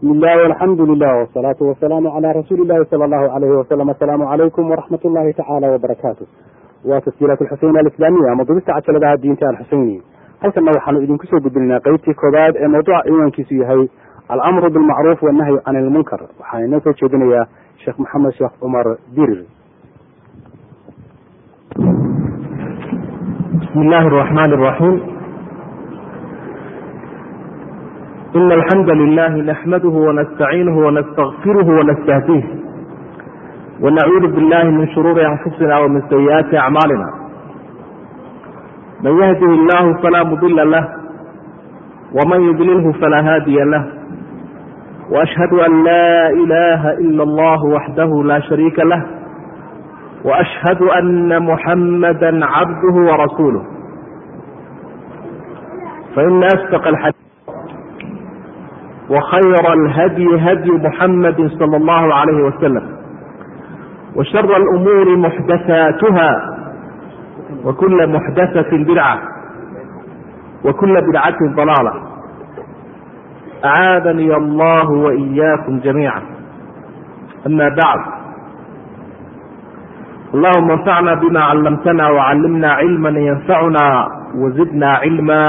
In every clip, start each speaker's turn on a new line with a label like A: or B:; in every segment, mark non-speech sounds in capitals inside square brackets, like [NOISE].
A: bismi illahi alxamdu lilah wsalaatu wasalaamu calaa rasuuli illahi sala allahu alayhi wasalam asalaamu calaykum waraxmat ullahi tacaala wabarakaatu waa tasjiilaat alxuseyn alislaamiya ama dubista cajaladaha diinta alxuseyni halkanna waxaanu idinku soo gudbinaynaa qeybtii koobaad ee mawduuca ciwaankiisu yahay almru bilmacruuf wannahyu can ilmunkar waxaa inoo soo jeedinayaa sheekh maxamed sheekh cumar dirir.
B: Bismi illahi araxmani araxiim ina alxamda lilahi naxmaduhu wanastaciinuhu wanastakfiruhu wanastahdiih wanacuudu billahi min shuruuri anfusina wamin sayi'aati acmaalina man yahdihi illahu falaa mudila lah wman yudlilhu falaa haadiya lah waashhadu an laa ilaha ila allah waxdahu laa shariika lah waashhadu ana muxamada cabduhu warasuuluh faina asdaq alxadii وخyر الhdي hdي محمد صلى الله عليه وسلم وشر الأمور محدثاaتها وكل محدثة بدعة وكل بدعة ضلالة أعاadني الله وإyاكم جميعا أmا بعد اللهma انفعna بma علمتna وعلمna علما ينفعna وزدna علما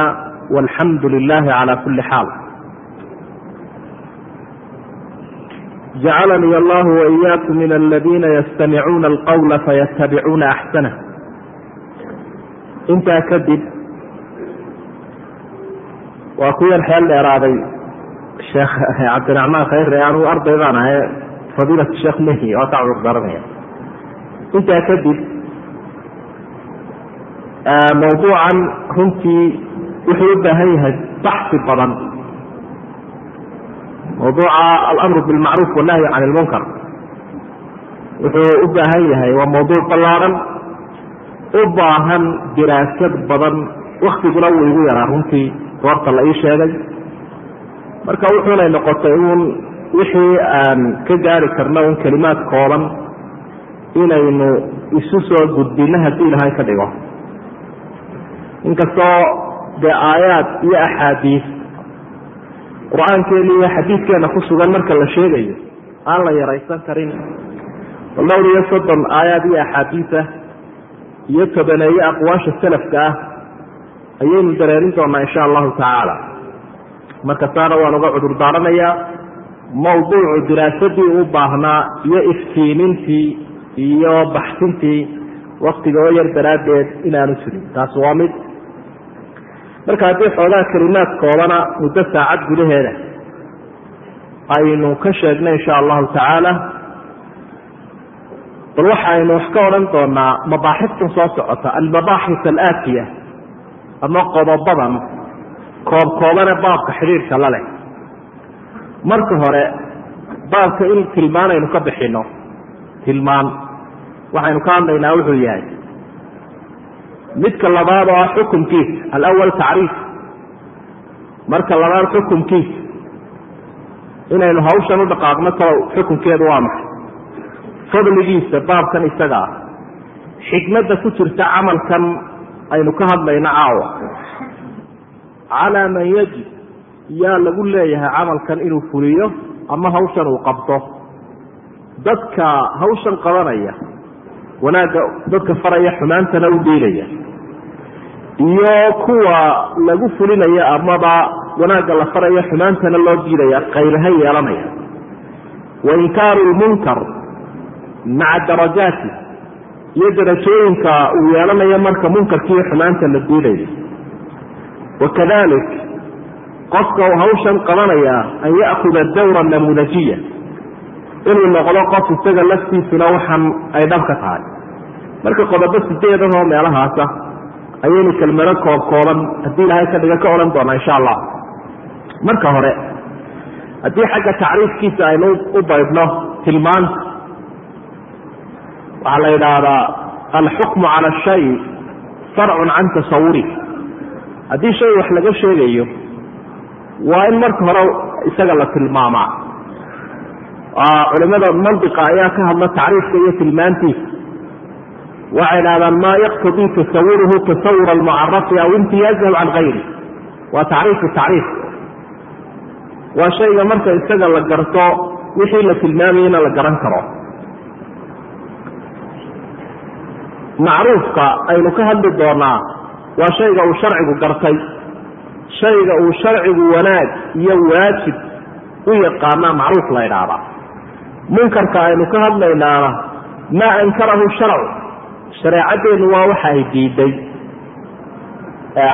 B: والحمد لله على كuلi حاaل jacalanii allahu waiyaakum min aladiina yastamicuuna alqawla fayatabicuuna axsanah intaa kadib waa ku xeel dheeraaday sheekh cabdiraxmaan khayre anuu arday baan ahay fadiilat sheekh mehi oo ka cudur intaa kadib mawduucan runtii wuxuu u baahan yahay baxsi badan mawduuca alamru bilmacruuf wannahyu can ilmunkar wuxuu u baahan yahay waa mawduuc ballaadhan u baahan diraasad badan waktiguna wuu igu yaraa runtii goorta la ii sheegay marka wuxuunay noqotay uun wixii aan ka gaari karno un kelimaad kooban inaynu isu soo gudbino haddii ilahay ka dhigo inkastoo dee aayaad iyo axaadiis qur'aankeena iyo xadiidkeena ku sugan marka la sheegayo aan la yaraysan karin. Bal dhowr iyo soddon aayaad iyo axaadiisah iyo tobaneeye aqwaasha salafka ah ayaynu dareerin doonaa insha allahu tacaala. Marka taana waan uga cudur daaranayaa mawduucu diraasadii u baahnaa iyo iftiimintii iyo baxsintii waktiga oo yar daraaddeed inaanu jirin. Taas waa mid marka haddii xoogaa kelimaad koobana muddo saacad gudaheeda aynu ka sheegno insha allahu tacaala bal waxaynu wax ka odhan doonaa mabaaxistan soo socota almabaaxis alaatiya ama qodobadan koob koobane baabka xidhiirka la leh. Marka hore baabka in tilmaan aynu ka bixino tilmaan waxaynu ka hadlaynaa wuxuu yahay midka labaad oo ah xukumkiisa alawal tacriif. Marka labaad xukumkiisa inaynu hawshan u dhaqaaqno kalo xukunkeedu waa maxay? Fadligiisa baabkan isaga ah. Xikmadda ku jirta camalkan aynu ka hadlayno caawa. Calaa man yajib yaa lagu leeyahay camalkan inuu fuliyo ama hawshan uu qabto. Dadka hawshan qabanaya wanaagga dadka faraya xumaantana u diilaya iyo kuwa lagu fulinayo amaba wanaagga la farayo xumaantana loo diidaya qaybaha yeelanaya. Wa inkaaru lmunkar maca darajaati iyo darajooyinka uu yeelanayo marka munkarkiiyo xumaanta la diidayo wakadalik qofka uu hawshan qabanaya an ya'kuda dawra namuudajiya inuu noqdo qof isaga laftiisuna waxan ay dhab ka tahay marka qodobo sideedahoo meelahaasa ayaynu kelmado koob kooban haddii ilaahay ka dhiga ka odhan doonaa insha allah. Marka hore haddii xagga tacriifkiisa aynu u baydhno tilmaanta waxaa la yidhaahdaa alxukmu cala ashay farcun can tasawuri haddii shay wax laga sheegayo waa in marka hore isaga la tilmaamaa. Culimada mandiqa ayaa ka hadla tacriifka iyo tilmaantiisa waxay dhahdaan maa yaqtadii tasawuruhu tasawur almucarafi aw imtiyaazahu can gayri waa tacriifu tacriif. Waa shayga marka isaga la garto wixii la tilmaamayena la garan karo. Macruufka aynu ka hadli doonaa waa shayga uu sharcigu gartay. Shayga uu sharcigu wanaag iyo waajib u yaqaanaa macruuf la ydhaahdaa munkarka aynu ka hadlaynaana maa ankarahu sharcu shareecadeennu waa waxa ay diiday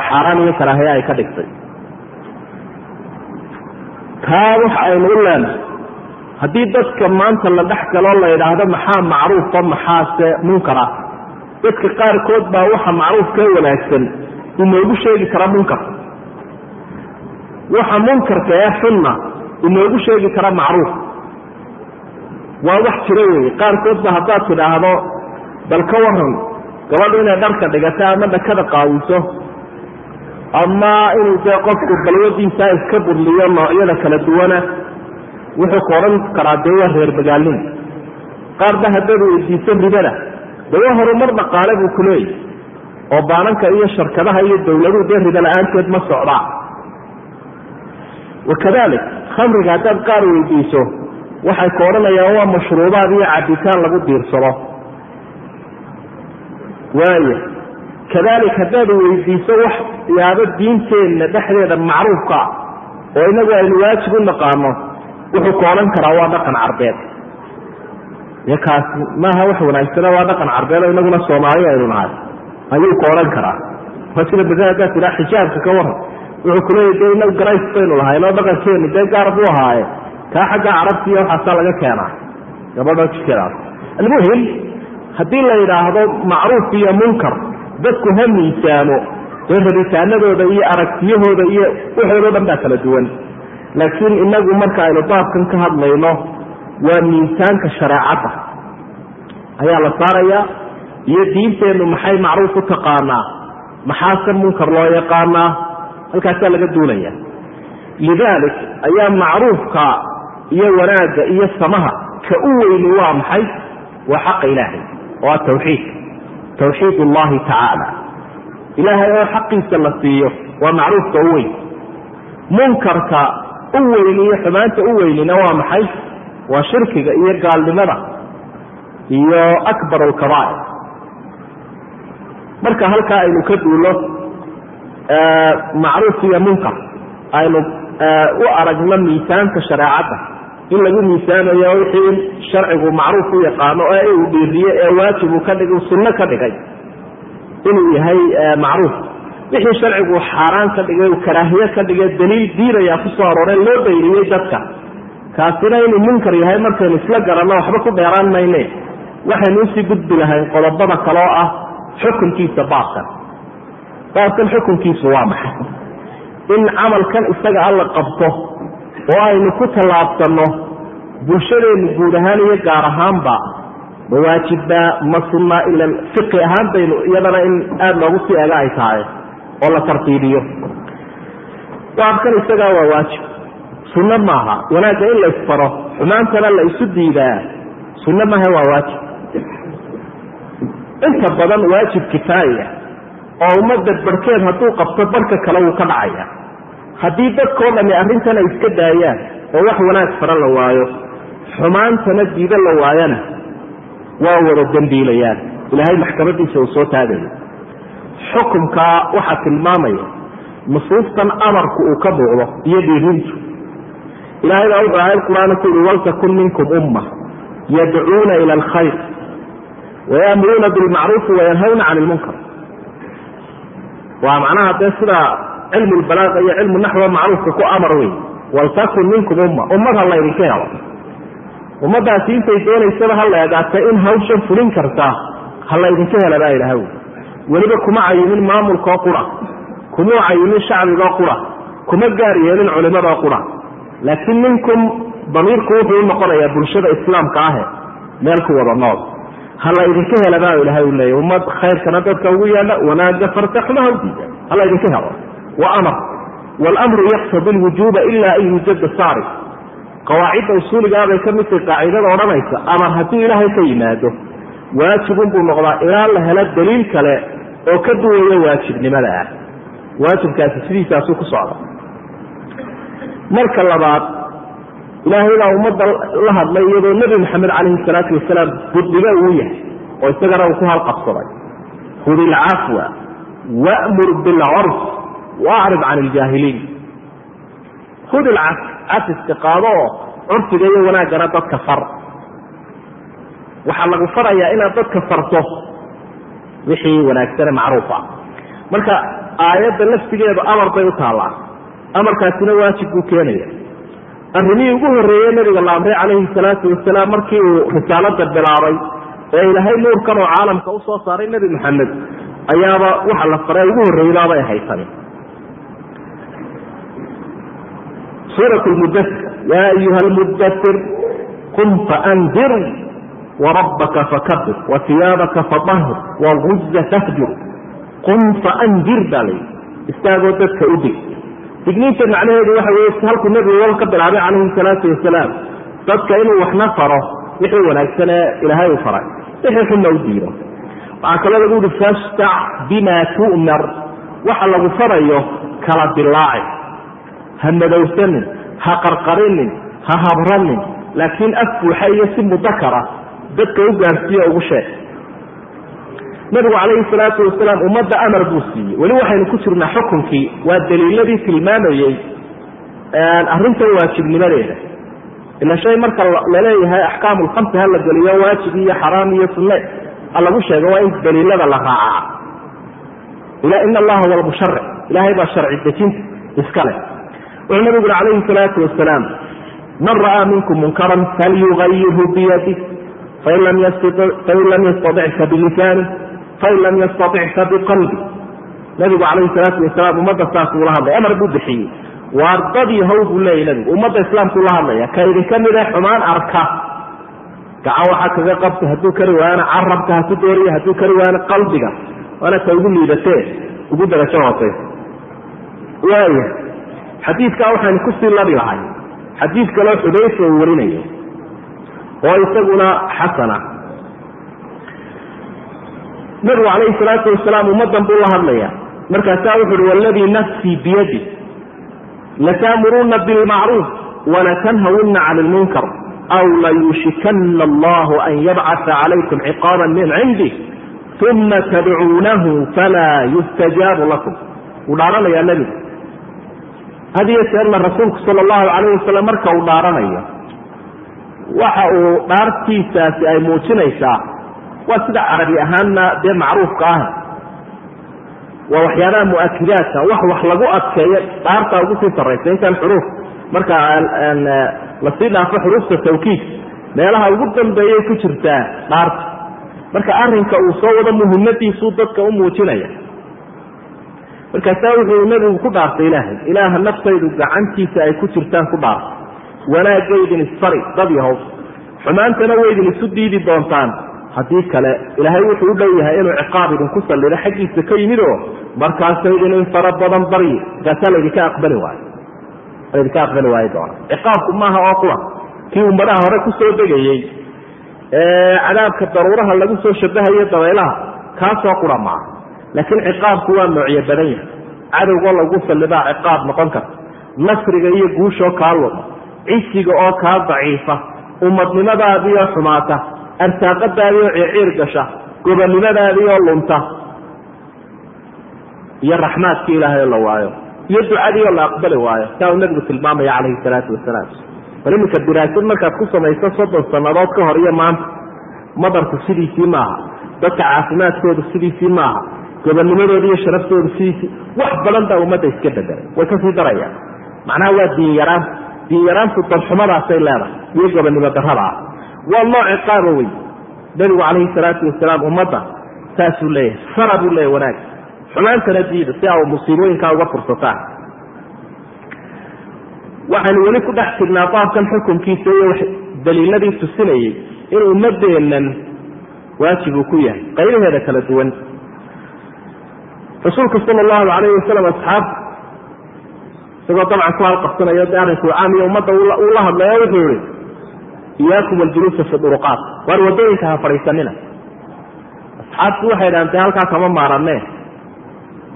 B: xaaraan iyo karaahiye ay ka dhigtay. Taa waxa aynu u leenahay haddii dadka maanta la dhex galoo la yidhaahdo maxaa macruufa maxaase munkar ah? Dadka qaarkood baa waxa macruufkee wanaagsan inoogu sheegi kara munkarka waxa munkarka ee xunna inoogu sheegi kara macruuf. Waa wax jiro weeye qaarkood ba haddaad tidhaahdo bal ka waran gabadhu inay dharka dhigato ama dhakada qaawiso ama inuu dee qofku balwadiisa iska burliyo noocyada kala duwana wuxuu ka odhan karaa dee waa reer magaalnimo qaar ba haddaad weydiiso ribada. De waa horumar dhaqaale buu ku leeyahy oo baananka iyo sharkadaha iyo dawladuhu dee ribo la'aanteed ma socdaa wakadalik khamriga haddaad qaar weydiiso waxay ka odhanayaan waa mashruubaad iyo cabitaan lagu diirsado waaya kadalik haddaad weydiiso wax yaabo diinteenna dhexdeeda macruufka oo inagu aynu waajib u naqaano wuxuu ka odhan karaa waa dhaqan carbeed. Iyo kaasi maaha wax wanaagsana waa dhaqan carbeed oo inaguna soomaali aynu nahay. Ayuu ka odhan karaa. Waa sida bada haddaad tiraa xijaabka ka waran wuxuu kuleeya de inagu garays baynu lahay noo dhaqankeenu dee gaar buu ahaaye. Kaa xagga carabti iyo waxaasaa laga keenaa. Gabadho jikeedaas almuhim haddii la yidhaahdo macruuf iyo munkar dadku ha miisaamo dee rabitaanadooda iyo aragtiyahooda iyo waxoodo dhan baa kala duwan. Laakiin inagu marka aynu baabkan ka hadlayno waa miisaanka shareecadda. Ayaa la saarayaa iyo diinteennu maxay macruuf u taqaanaa? Maxaase munkar loo yaqaanaa? Halkaasaa laga duulaya lidalik ayaa macruufka iyo wanaagga iyo samaha ka u weyni waa maxay? Waa xaqa ilaahay oo a tawxiidka tawxiid. Ullahi tacaala ilaahay oo xaqiisa la siiyo waa macruufka u weyn. Munkarka u weyni iyo xumaanta u weynina waa maxay? Waa shirkiga iyo gaalnimada iyo akbar alkabaa'ir marka halkaa aynu ka duulo macruuf iyo munkar aynu u aragno miisaanka shareecadda in lagu miisaamayo wixii sharcigu macruuf u yaqaano ee uu dhiiriye ee waajib uu ka dhig sunno ka dhigay inuu yahay macruuf. Wixii sharcigu xaaraan ka dhigay karaahiye ka dhigay daliil diinayaa ku soo arooreen loo dayriyey dadka. Kaasina inuu munkar yahay markaynu isla garanno waxba ku dheeraan mayne. Waxaynu u sii gudbi lahayn qodobada kaloo ah xukunkiisa baabkan baabkan xukunkiisu waa maxay? In camalkan isaga alla qabto oo aynu ku tallaabsanno bulshadeennu guud ahaan iyo gaar ahaanba ma waajibba ma sunna ilan fiqi ahaan baynu iyadana in aada loogu sii ega ay tahay oo la tartiibiyo. Baabkan isagaa waa waajib. Sunno maaha wanaagga in la isfaro xumaantana la isu diidaa. Sunno maaha waa waajib. Inta badan waajib kifaaya oo ummadda barhkeed hadduu qabto barhka kale wuu ka dhacaya haddii dadkao dhami arrintan ay iska daayaan oo wax wanaag fara la waayo xumaantana diido la waayana waa wada dembiilayaan. Ilaahay maxkamadiisa uu soo taagayo xukumkaa waxaa tilmaamaya nusuustan amarku uu ka muuqdo iyo dhiirintu ilahay baa wuxuu aayad qur'aana ku yihi waltakun minkum umma yadcuuna ila alkhayr wayamuruuna bilmacruufi wayanhawna can ilmunkar waa macnaha dee sida cilmu lbalaaqa iyo cilmu naxwa macruufka ku amar wey waltakun minkum umma ummad ha laydinka helo ummadaasi intay doonaysaba ha la eegaata in hawshan fulin kartaa ha laydinka hela baa ilaha wy weliba kuma cayimin maamulkoo qura kumuu cayimin shacbigoo qura kuma gaar yeelin culimadoo qura. Laakiin minkum damiirku wuxuu unoqonayaa bulshada islaamka ahe meel ku wada nool. Ha laydinka hela baa ilahay leeya ummad khayrkana dadka ugu yaadha wanaaga fartaxmaha udiida ha laydinka helo wa amar wاlamru yaqtadi lwujuba ila an yujada saarif qawaacidda usuuligaa bay ka mid tahay qaacidada odhanaysa amar hadduu ilaahay ka yimaado waajibun buu noqdaa ilaa la helo daliil kale oo ka duwaya waajibnimada ah waajibkaasi sidiisaasuu ku socda marka labaad ilaahay baa ummadda la hadlay iyadoo nebi maxamed calayhi salaatu wasalaam guddiga uu yahay oo isagana uu ku halqabsaday hud ilcafwa wamur bilcurf waacrid can iljaahiliin hud ilcaf cafiska qaado oo curfiga iyo wanaaggana dadka far waxaa lagu farayaa inaad dadka farto wixii wanaagsane macruufa marka aayadda laftigeedu amar bay u taallaa amarkaasina waajib buu keenaya arrimihii ugu horreeye nabiga la calayhi salaatu wasalaam markii uu risaalada bilaabay ee ilaahay nuurkan oo caalamka u soo saaray nebi maxamed ayaaba waxa la faray ugu horreeydaabay haysan suurat lmudasir yaa ayuha lmudair qum faandir wrabbaka fakabir wahiyaabaka faahir waguza fahjur qum faandir baa layidhi istaagoo dadka u dig digniinta macnaheedu waxa weye halkuu nebigu wal ka bilaabay calayhi salaatu wasalaam dadka inuu waxna faro wixii wanaagsan ee ilaahay u faray. Wixii xunna u diido. Waxaa kaloo lagu yihi fastac bima tu'mar. Waxa lagu farayo kala dilaaci ha madowsanin ha qarqarinin ha habranin. Laakiin af buuxa iyo si mudakara dadka u gaarsiiye ugu sheeg. Nabigu calayhi salaatu wasalaam ummadda amar buu siiyey. Weli waxaynu ku jirnaa xukunkii waa daliiladii tilmaamayey arrintan waajibnimadeeda. Ila shay marka la leeyahay axkaamu lkamsi ha la geliyo waajib iyo xaraam iyo sunne lagu sheego waa in daliilada la raacaa. In allaha huwa lmusharic ilaahay baa sharci dejinta iska leh wuxuu nabigu uri calayhi salaatu wasalaam man ra'aa minkum munkaran falyugayirhu biyadi fain lam yastatic fa bilisaani fain lam yastatic fa biqalbi nabigu calayhi salaatu wasalaam ummadda saas uula hadlay amar buu bixiyey. Waar dadii haw buu leeyay nabigu ummadda islaamkuu la hadlaya ka idinka mid ee xumaan arka. Gacan waxaa kaga qabta hadduu kari waayana carabka ha ku dooriya hadduu kari waayana qalbiga waana ta ugu liidatee ugu darajo hooseysa. Waaya xadiidkaa waxaynu ku sii labi lahay. Xadiid kaloo xudayfa uu warinayo. Oo isaguna xasana. Nabigu calayhi salaatu wasalaam ummaddan buu la hadlaya markaasaa wuxu uhi waladii nafsii biyadi lataamuruuna bilmacruuf walatanhawunna cani lmunkar aw layuushikana allahu an yabcata calaykum ciqaaba min cindih uma tadcuunahu falaa yustajaabu lakum. Wuu dhaaranayaa nebigu had iyo jeerna rasuulku sala allahu calayh wasalam marka uu dhaaranayo waxa uu dhaartiisaasi ay muujinaysaa waa sida carabi ahaanna dee macruufka ah. Waa waxyaabaha mu'akidaadka wax wax lagu adkeeyo dhaartaa ugu sii sarraysa intaan xuruuf. Marka la sii dhaafo xuruufta tawkiid meelaha ugu dambeeyay ku jirtaa dhaarta. Marka arrinka uu soo wado muhimadiisuu dadka u muujinaya markaasaa wuxuu nebigu ku dhaartay ilaahay. Ilaaha naftaydu gacantiisa ay ku jirtaan ku dhaartay wanaagaydin isfari dad yahow. Xumaantana waydin isu diidi doontaan. Haddii kale ilaahay wuxuu u dhow yahay inuu ciqaab idinku sallido xaggiisa ka yimid oo markaasaydin in fara badan baryi markaasaa laydinka aqbali waayo. Laydinka aqbali waayo doona. Ciqaabku maaha oo kuwa kii ummadaha hore ku soo degayey ee cadaabka daruuraha lagu soo shabahayo dabaylaha kaasoo qura maaha laakiin ciqaabku waa noocyo badan yahay. Cadowgoo lagu sallidaa ciqaab noqon karta nasriga iyo guushoo kaa luma cisiga oo kaa daciifa. Ummadnimadaadii oo xumaata. Arsaaqadaadii oo ciirciir gasha. Gobonnimadaadii oo lunta. Iyo raxmaadkii ilaahay oo la waayo. Iyo ducadii oo la aqbali waayo. Saa uu nebigu tilmaamaya calayhi salaatu wasalaam. Bal iminka diraasad markaad ku samayso soddon sannadood ka hor iyo maanta. Madarku sidiisii maaha. Dadka caafimaadkoodu sidiisii maaha gobonnimadooda iyo sharaftoodu sidiisii wax badan baa ummadda iska bedelay way ka sii darayaan. Macnaha waa diin yaraan. Diin yaraantu dalxumadaasay leedahay. Iyo gobonnimo darradaa waa nooc ciqaaba wey nebigu calayhi salaatu wasalaam ummadda saasuu leeyahay. Sara buu leeyahy wanaag. Xumaantana diida si a musiibooyinkaa uga fursataan. Waxaynu weli ku dhex jirnaa baabkan xukunkiisa iyo daliiladii tusinayey in ummadeennan waajib uu ku yahay. Qaybaheeda kala duwan rasuulku sala allahu alayhi wasalam asxaabta isagoo dabcan ku halqabsanayo de arrinku caamiyo ummadda uu la hadlayo wuxuu yihi iyaakum aljuluusa fi duruqaat. Waar waddooyinka ha fadhiisanina. Asxaabtu waxay dhahan de halkaa kama maaranee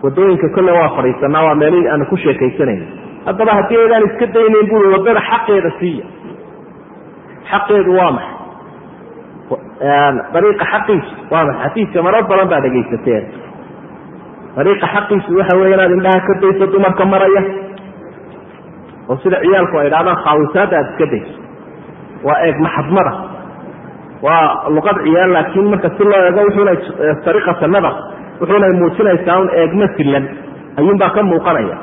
B: waddooyinka kolle waa fadhiisanaa waa meelihii aanu ku sheekaysanayna haddaba haddii aydaan iska daynayn bui waddada xaqeeda siiya. Xaqeedu waa maxay? Dariiqa xaqiisu waa maxay? Xadiidka marar badan baa dhegaysateen dariiqa xaqiisu waxa weya inaad indhaha ka dayso dumarka maraya. Oo sida ciyaalku ay idhahdaan khaawisaadda aada iska dayso. Waa eeg maxadmada. Waa luqad ciyaal laakiin marka si loo eego wuxuuna ariiqata nadar wuxuunay muujinaysaa un eegma silan. Ayuunbaa ka muuqanaya.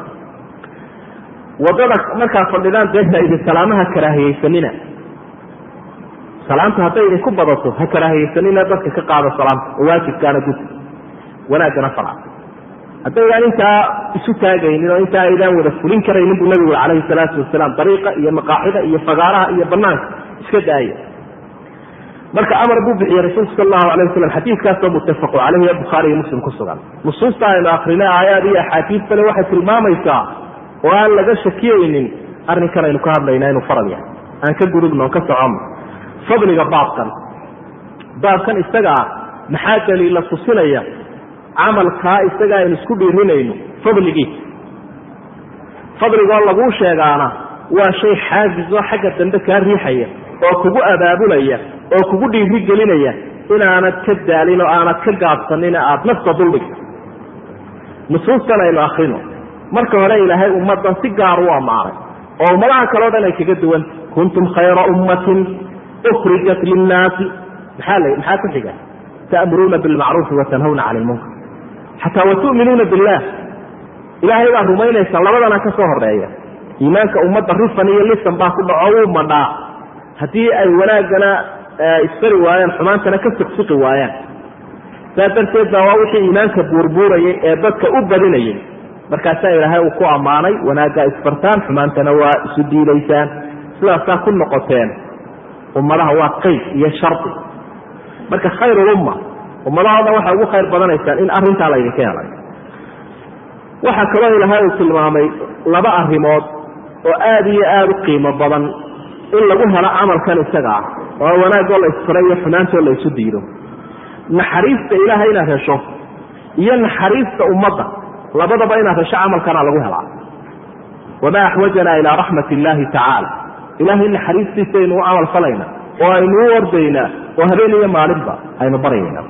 B: Waddada markaa fadhidaan deeta idin salaamaha karaahiyeysanina salaamta hadday idinku badato ha karaahiyeysanina dadka ka qaado salaamta oo waajibkaana gud wanaaggana fala haddaydaan intaa isu taagaynin oo intaa aydaan wada fulin karaynin buu nabigu calayhi salaatu wasalaam dariiqa iyo maqaaxida iyo fagaaraha iyo banaanka iska daaya marka amar buu bixiyey rasuulku sal allahu alay wasalam xadiidkaasoo muttafaqu caleyhi ee bukhaari iyo muslim ku sugan. Nusuusta aynu akrinay aayaad iyo axaadiistale waxay tilmaamaysaa oo aan laga shakiyeynin arrinkan aynu ka hadlayna inuu farad yahay. Aan ka gudubno on ka soconno fadliga baabkan. Baabkan isaga ah maxaa daliila tusinaya camalkaa isaga aynu isku dhiirinayno fadligiisa fadligoo laguu sheegaana waa shay xaafis oo xagga dambe kaa riixaya oo kugu abaabulaya oo kugu dhiiri gelinaya inaanad ka daalin oo aanad ka gaabsanin aada nafta duldhigto nusuustan aynu akrino marka hore ilaahay ummaddan si gaar u ammaanay oo ummadaha kaleo dhan ay kaga duwanta kuntum khayra ummatin ukrijat linnaasi. Maxaa ku xiga? Ta'muruuna bilmacruufi watanhawna cani lmunkar xataa watu'minuuna billah. Ilaahay baa rumaynaysa labadana ka soo horreeya iimaanka ummadda rifan iyo lisan baa ku dhaco wuu madhaa. Haddii ay wanaaggana isfari waayaan xumaantana ka siqsiqi waayaan. Saa darteed baa waa wixii iimaanka buurbuurayay ee dadka u badinayay. Markaasaa ilaahay uu ku ammaanay wanaaggaa isfartaan xumaantana waa isu diidaysaan. Sidaasaa ku noqoteen ummadaha waa qeyd iyo shardi. Marka khayrulumma ummadahoo dhan waxay ugu khayr badanaysaan in arrintaa laydinka helay. Waxaa kaloo ilaahay uu tilmaamay laba arrimood oo aada iyo aada u qiimo badan in lagu helo camalkan isaga ah oo wanaagoo la isfaray iyo xumaantoo la isu diido. Naxariista ilaahay inaad hesho iyo naxariista ummadda labadaba inaad hesho camalkana lagu helaa. Wamaa axwajanaa ilaa raxmat illaahi tacaala. Ilaahay naxariistiisa aynu u camal falayna oo aynu u ordaynaa oo habeen iyo maalinba aynu baryayna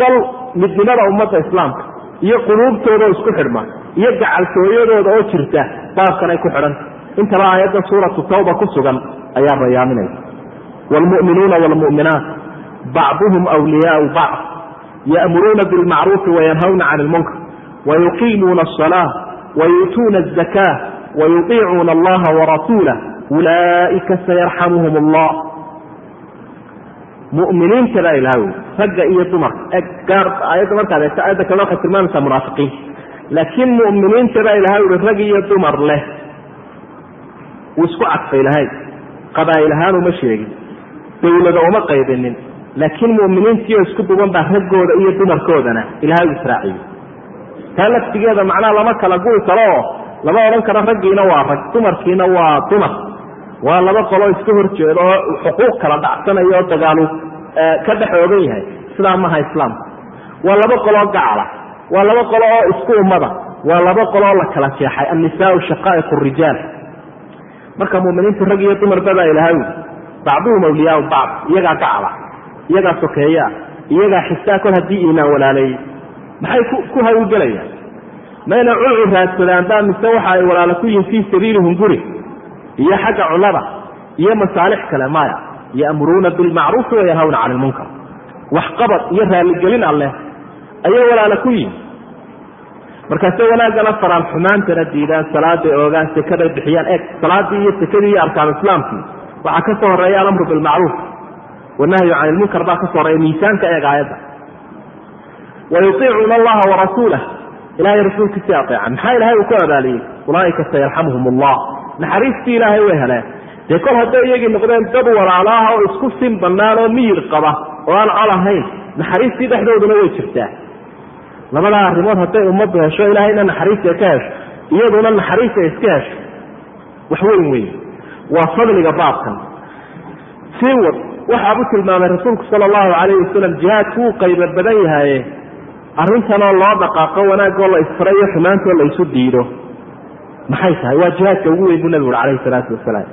B: bal midnimada ummadda islaamka iyo quluubtooda oo isku xidhma iyo gacaltooyadooda oo jirta baabkan ay ku xidhanta intaba aayadda suuratu tawba ku sugan ayaa bayaaminaysa waalmu'minuuna waalmu'minaat bacduhum wliyaau bacd ya'muruuna bilmacruufi wayanhawna cani ilmunkar wayuqiimuuna asalaa wayuutuuna azakaa wayuiicuuna allaha warasuulah ulaa'ika sayarxamuhum allah muminiinta baa ilaha wy ragga iyo dumarka gaar aayadda markaad aayadda kale waxay tilmaamaysaa munaafiqiin. Laakiin mu'miniinta baa ilaha ui rag iyo dumar leh. Wuu isku cadfay ilahay qabaa'il ahaan uma sheegin. Dawlada uma qaybinin. Laakiin mu'miniintiioo isku duban baa raggooda iyo dumarkoodana ilahay u israaciyey taa laftigeeda macnaha lama kala guri karo. Oo lama odhan karo raggiina waa rag dumarkiina waa dumar waa laba qoloo iska hor jeedo oo xuquuq kala dhacsanaya oo dagaalu ka dhex oogan yahay. Sidaa maha islaamka waa laba qoloo gacala. Waa laba qolo oo isku ummada. Waa laba qoloo la kala jeexay. Annisaau shaqaa'iq rijaal. Marka muminiintu rag iyo dumarba baa ilahay wi bacduhum awliyaau bacd. Iyagaa gacala. Iyagaa sokeeyaa iyagaa xisaa kol haddii iimaan walaaleeyey. Maxay ku hawlgelayaan mayna culcur raadsadaan baa mise waxa ay walaalo ku yihiin fii sabiilihim guri iyo xagga cunada iyo masaalix kale maya ya'muruuna bilmacruufi wayanhawna cani ilmunkar waxqabad iyo raalligelin alleh ayay walaalo ku yihiin markaase wanaaggana faraan xumaantana diidaan salaaday oogaan sekaday bixiyaan eeg salaadii iyo sekadii iyo arkaan islaamkii waxaa ka soo horreeya alamru bilmacruuf wanahyu cani ilmunkar baa ka soo horreeya miisaanka eeg aayadda. Wayuiicuuna allaha warasuulah ilahay rasuulkiisii aeecan maxaa ilahay uu ku abaaliyey ulaaika sayarxamuhum allah naxariistii ilaahay way heleen. Dee kol hadday iyagii noqdeen dad walaalaah oo isku sin bannaan oo miyir qaba oo aan col ahayn naxariistii dhexdooduna way jirtaa. Labadaa arrimood hadday ummaddu hesho ilaahayna naxariista ka hesho iyaduna naxariista iska hesho. Wax weyn weyn. Waa fadliga baabkan. Sii wad waxaabu tilmaamay rasuulku sala allahu calayhi wasalam jihaadku wuu qaybo badan yahaye arrintanoo loo dhaqaaqo wanaagoo la isfarayo xumaantoo la isu diido maxay tahay? Waa jihaadka ugu weyn buu nabigu uri calayhi salaatu wasalaam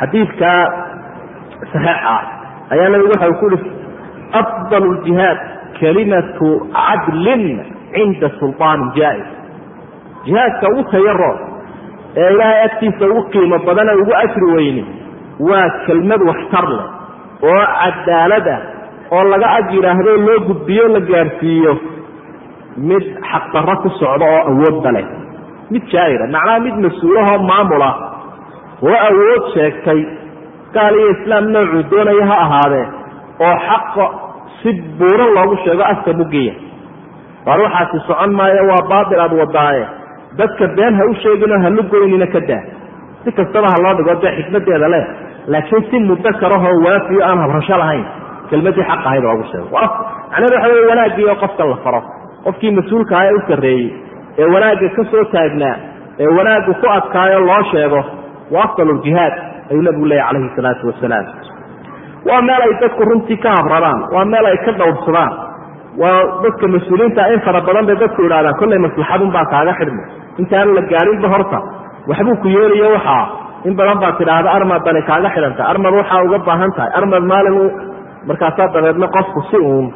B: xadiidka saxiix ah ayaa nabigu waxa ku uhi afdal ljihaad kalimatu cadlin cinda sulطaanin jaa-is jihaadka ugu tayaro ee ilaahay agtiisa ugu qiimo badane ugu ajri weyni waa kelmad waxtar leh oo cadaalad ah oo laga ag yidhaahdo loo gudbiyo la gaarsiiyo mid xaqdarro ku socda oo awoodda leh mid jaa'ira macnaha mid mas'uulahoo maamula oo awood sheegtay gaal iyo islaam noocuu doonaya ha ahaadee oo xaqa si buuran loogu sheego afka mugiya. Waar waxaasi socon maayo waa baatil aad wadaaye. Dadka been ha u sheeginoo ha lugoynina ka daa. Si kastaba ha loo dhigo dee xikmadeeda leh. Laakiin si muddo karahoo waafiyo aan habrasho lahayn kelmadii xaq ahayd loogu sheego. Macnahedu waxa wey wanaaggii oo qofka la faro. Qofkii mas'uulka ah ee u sarreeyey ee wanaagga ka soo taagnaa ee wanaaggu ku adkaayo loo sheego wa afdaluljihaad ayuu nabigu leeyahy calayhi salaatu wasalaam. Waa meel ay dadku runtii ka habradaan waa meel ay ka dhowrsadaan waa dadka mas'uuliyiinta in fara badan bay dadku idhahdaan kollay maslaxadun baa kaaga xidhma intaan la gaarinba horta waxbuu ku yeelayo waxaa in badan baad tidhaahda armad bani kaaga xidhanta armad waxaa uga baahan tahay armad maalin markaasaa dabeedna qofku si uun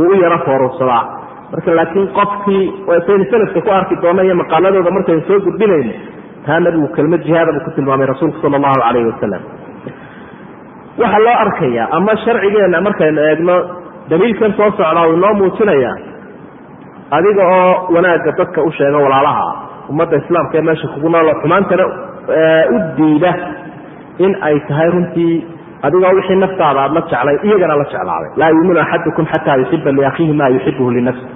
B: uu u yaro foorursadaa marka laakiin qofkii saynu salafka ku arki doona iyo maqaaladooda markaynu soo gudbinayno taa nabigu kelmad jihaada buu ku tilmaamay rasuulku sala allahu calayhi wasalam waxaa loo arkayaa ama sharcigeenna markaynu eegno daliilkan soo socdaa uu inoo muujinayaa adiga oo wanaagga dadka u sheega walaalaha ummadda islaamka ee meesha kugu nool xumaantana u diida in ay tahay runtii adigoo wixii naftaada aad la jeclay iyagana la jeclaaday. Laa yuuminu axadukum xataa yuxiba liakhiihi maa yuxibuhu linafsi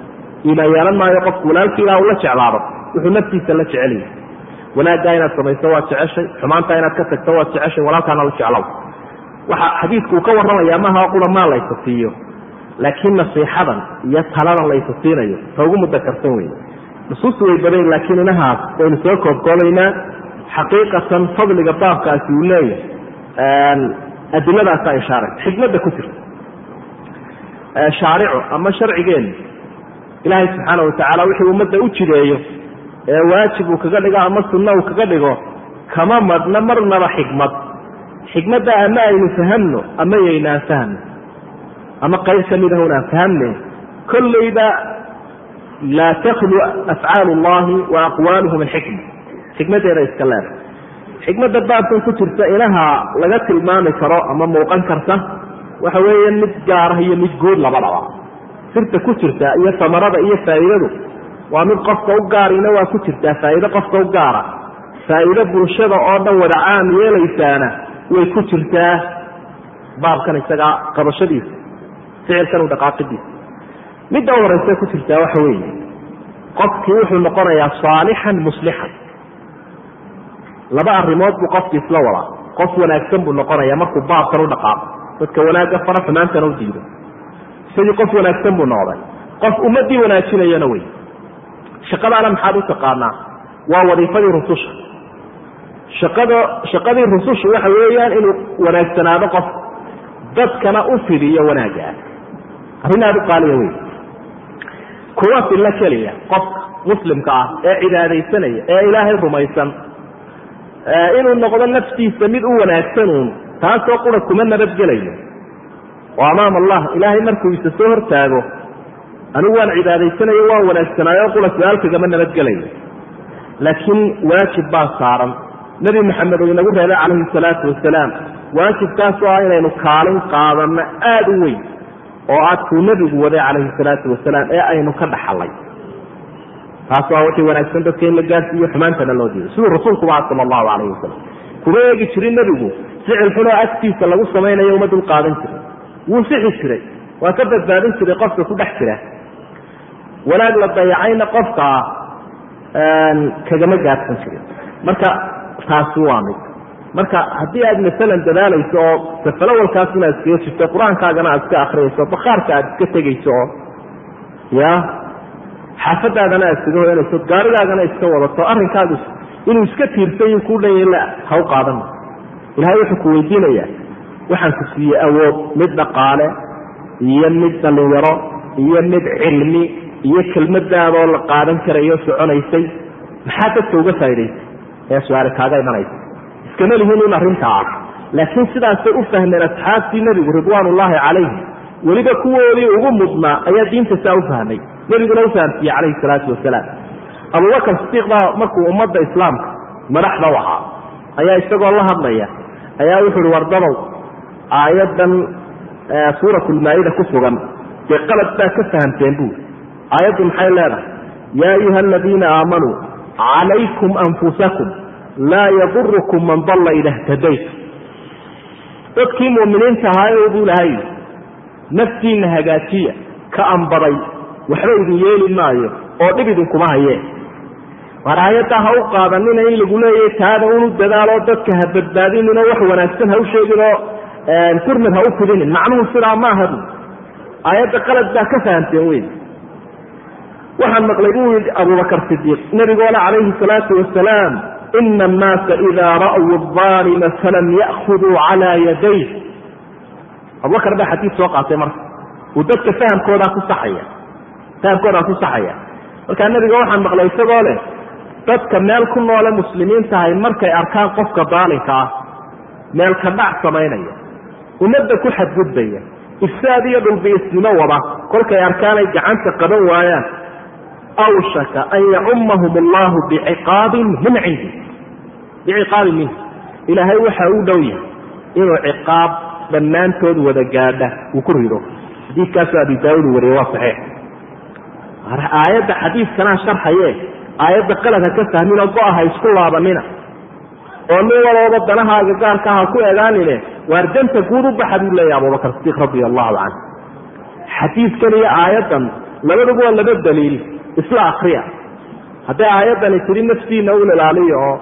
B: iimaan yeelan maayo qofku walaalkii ilaa ula jeclaado wuxuu naftiisa la jecelyahy wanaaggaa inaad samayso waad jeceshay xumaantaa inaad ka tagto waad jeceshay walaalkaana la jeclow waxa xadiidku uu ka warramaya maaha qura maa laysa siiyo. Laakiin nasiixadan iyo taladan laysa siinayo ta ugu mudakarsan wey nusuustu way badan laakiin inahaas waynu soo koobkoobaynaa. Xaqiiqatan fadliga baabkaasi uu leeyahay adiladaasaa ishaaray xikmadda ku jirta. Shaaricu ama sharcigeenu ilaahay subxaana watacaala wixii ummadda u jideeyo ee waajib uu kaga dhigo ama sunno uu kaga dhigo kama madhna marnaba xikmad xikmadda ama aynu fahamno ama yaynaan fahno ama qayb ka mid ahun aan fahamne kollayba laa takhlu afcaalu اllahi wa aqwaaluhu min xikma. Xikmaddeeda iska leeda xikmadda baabkan ku jirta inaha laga tilmaami karo ama muuqan karta waxa weeye mid gaarah iyo mid guud labadaba sirta ku jirta iyo samarada iyo faa'iidadu waa mid qofka u gaarina waa ku jirtaa faa'iido qofka u gaara. Faa'iido bulshada oo dhan wada caam yeelaysaana way ku jirtaa baabkan isaga qabashadiisa ficilkan u dhaqaaqidiisa. Midda u horeysa ku jirtaa waxa weeye qofkii wuxuu noqonayaa saalixan muslixan. Laba arrimood buu qofki isla wadaa qof wanaagsan buu noqonaya markuu baabkan u dhaqaaqo dadka wanaagga fara xumaantana u diido isagii qof wanaagsan buu noqday. Qof ummadii wanaajinayana wey. Shaqadaana maxaad u taqaanaa? Waa wadiifadii rususha. Shaqada shaqadii rusushu waxa weeyaan inuu wanaagsanaado qof dadkana u fidiyo wanaagga ah arrin aada u qaaliya wey. Kuwa filla keliya qofka muslimka ah ee cibaadaysanaya ee ilaahay rumaysan inuu noqdo naftiisa mid u wanaagsanuun taasoo qura kuma nabadgelayo oo amaam allah ilaahay markuu isa soo hortaago anigu waan cibaadaysanayo waan wanaagsanaayo qura su'aalkagama nabadgelayo laakiin waajib baa saaran. Nebi maxamed uu inagu reebay calayhi salaatu wasalaam waajibkaasoo ah inaynu kaalin qaadanno aada u weyn oo aad kuu nebigu waday calayhi salaatu wasalaam ee aynu ka dhaxalay. Taas waa wixii wanaagsan dadka in la gaarsiiyo xumaantana loo diido. Siduu rasuulkuba sala allahu calayhi wasalam kuma eegi jirin nebigu ficil xunoo agtiisa lagu samaynayo uma dul qaadan jiray wuu sixi jiray. Waa ka badbaadin jiray qofka ku dhex jira. Wanaag la dayacayna qofka kagama gaadsan jirin. Marka taasi waa mid. Marka haddii aad masalan dadaalayso oo safalawalkaas inaad iskaga jirto qur'aankaagana aad iska akriyayso bakhaarka aad iska tegayso oo ya xaafadaadana aad iskaga hoyanayso gaarigaagana iska wadato arrinkaagu inuu iska tiirsayu ku dhanya ha u qaadan. Ilahay wuxuu ku weydiinayaa waxaan ku siiyey awood mid dhaqaale iyo mid dhalinyaro iyo mid cilmi iyo kelmadaadoo la qaadan karayo soconaysay. Maxaa dadka uga faa'idaysay ee su'aale kaaga imanaysa. Iskama lihin in arrintaa ah laakiin sidaasay u fahmeen asxaabtii nebigu ridwaan ullaahi calayhim weliba kuwoodii ugu mudnaa ayaa diinta saa u fahmay. Nebiguna u fahamsiiyey calayhi salaatu wasalaam. Abubakar sidiiq baa markuu ummadda islaamka madaxda u ahaa ayaa isagoo la hadlaya ayaa wuxu uhi wardabow aayaddan suurat lmaa-ida ku sugan. Dee qalad baa ka fahamteen buuri aayaddu maxay leedahay? Yaa ayuha aladiina aamanuu calaykum anfusakum laa yadurukum man dalla ida htadayt dadkii mu'miniinta ahaayo buu lahay naftiinna hagaajiya ka ambaday waxba idin yeeli maayo oo dhib idinkuma hayeen. War aayaddaa ha u qaadanina in lagu leeyahy taada unu dadaaloo dadka ha badbaadinin wax wanaagsan ha u sheegin oo turmid ha u fidinin macnuhu sidaa maaha aayadda qalad baa ka fahamteen wey waxaan maqlay buu yidhi abubakar sidiiq nabigoole calayhi salaatu wasalaam ina annaasa idaa ra'w aalima falam ya'khuduu calaa yaday abubakar baa xadiid soo qaatay marka. Uu dadka fahamkoodaa ku saxaya. Fahamkoodaa ku saxaya. Markaa nabiga waxaan maqlay isagoo leh dadka meel ku noole muslimiin tahay markay arkaan qofka daalinka ah meel ka dhac samaynaya ummadda ku xadgudbaya ifsaad iyo dhulbiisnimo wada kolkay arkaanay gacanta qaban waayaan awshaka an yacumahum allahu biciqaabin min cindi. Biciqaabin minh ilaahay waxa u dhow yahay inuu ciqaab dhammaantood wada gaadha uu ku rido. Xadiidkaasoo abi daauud uu wariye waa saxiix. Aayadda xadiidkanaa sharxaye aayadda qalad ha ka fahminoo go-a ha isku laabanina oo nin walooba danahaaga gaarka ha ku egaanine waar danta guud u baxa buu leeyahy abubakar sidiiq radia allahu canhu. Xadiidkan iyo aayaddan labaduba waa laba daliil isla akriya hadday aayaddani tidhi naftiina un ilaaliyo oo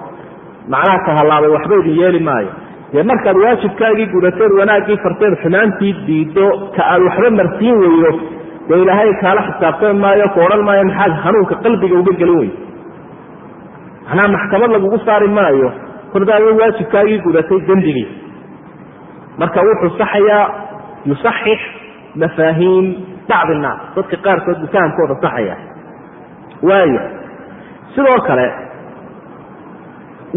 B: macnaha ka hallaabay waxba idin yeeli maayo. Dee markaad waajibkaagii gudateed wanaaggii farteed xumaantii diiddo ka aad waxba marsiin weydo dee ilaahay kaala xisaabtan maayo ku odhan maayo maxaad hanuunka qalbiga uga gelin weydo? Macnaha maxkamad lagugu saari maayo kordaada waajibkaagii gudatay dembigii marka wuxuu saxayaa yusaxix mafaahiim bacd innaas dadka qaarkood buu fahamkooda saxaya waayo sidoo kale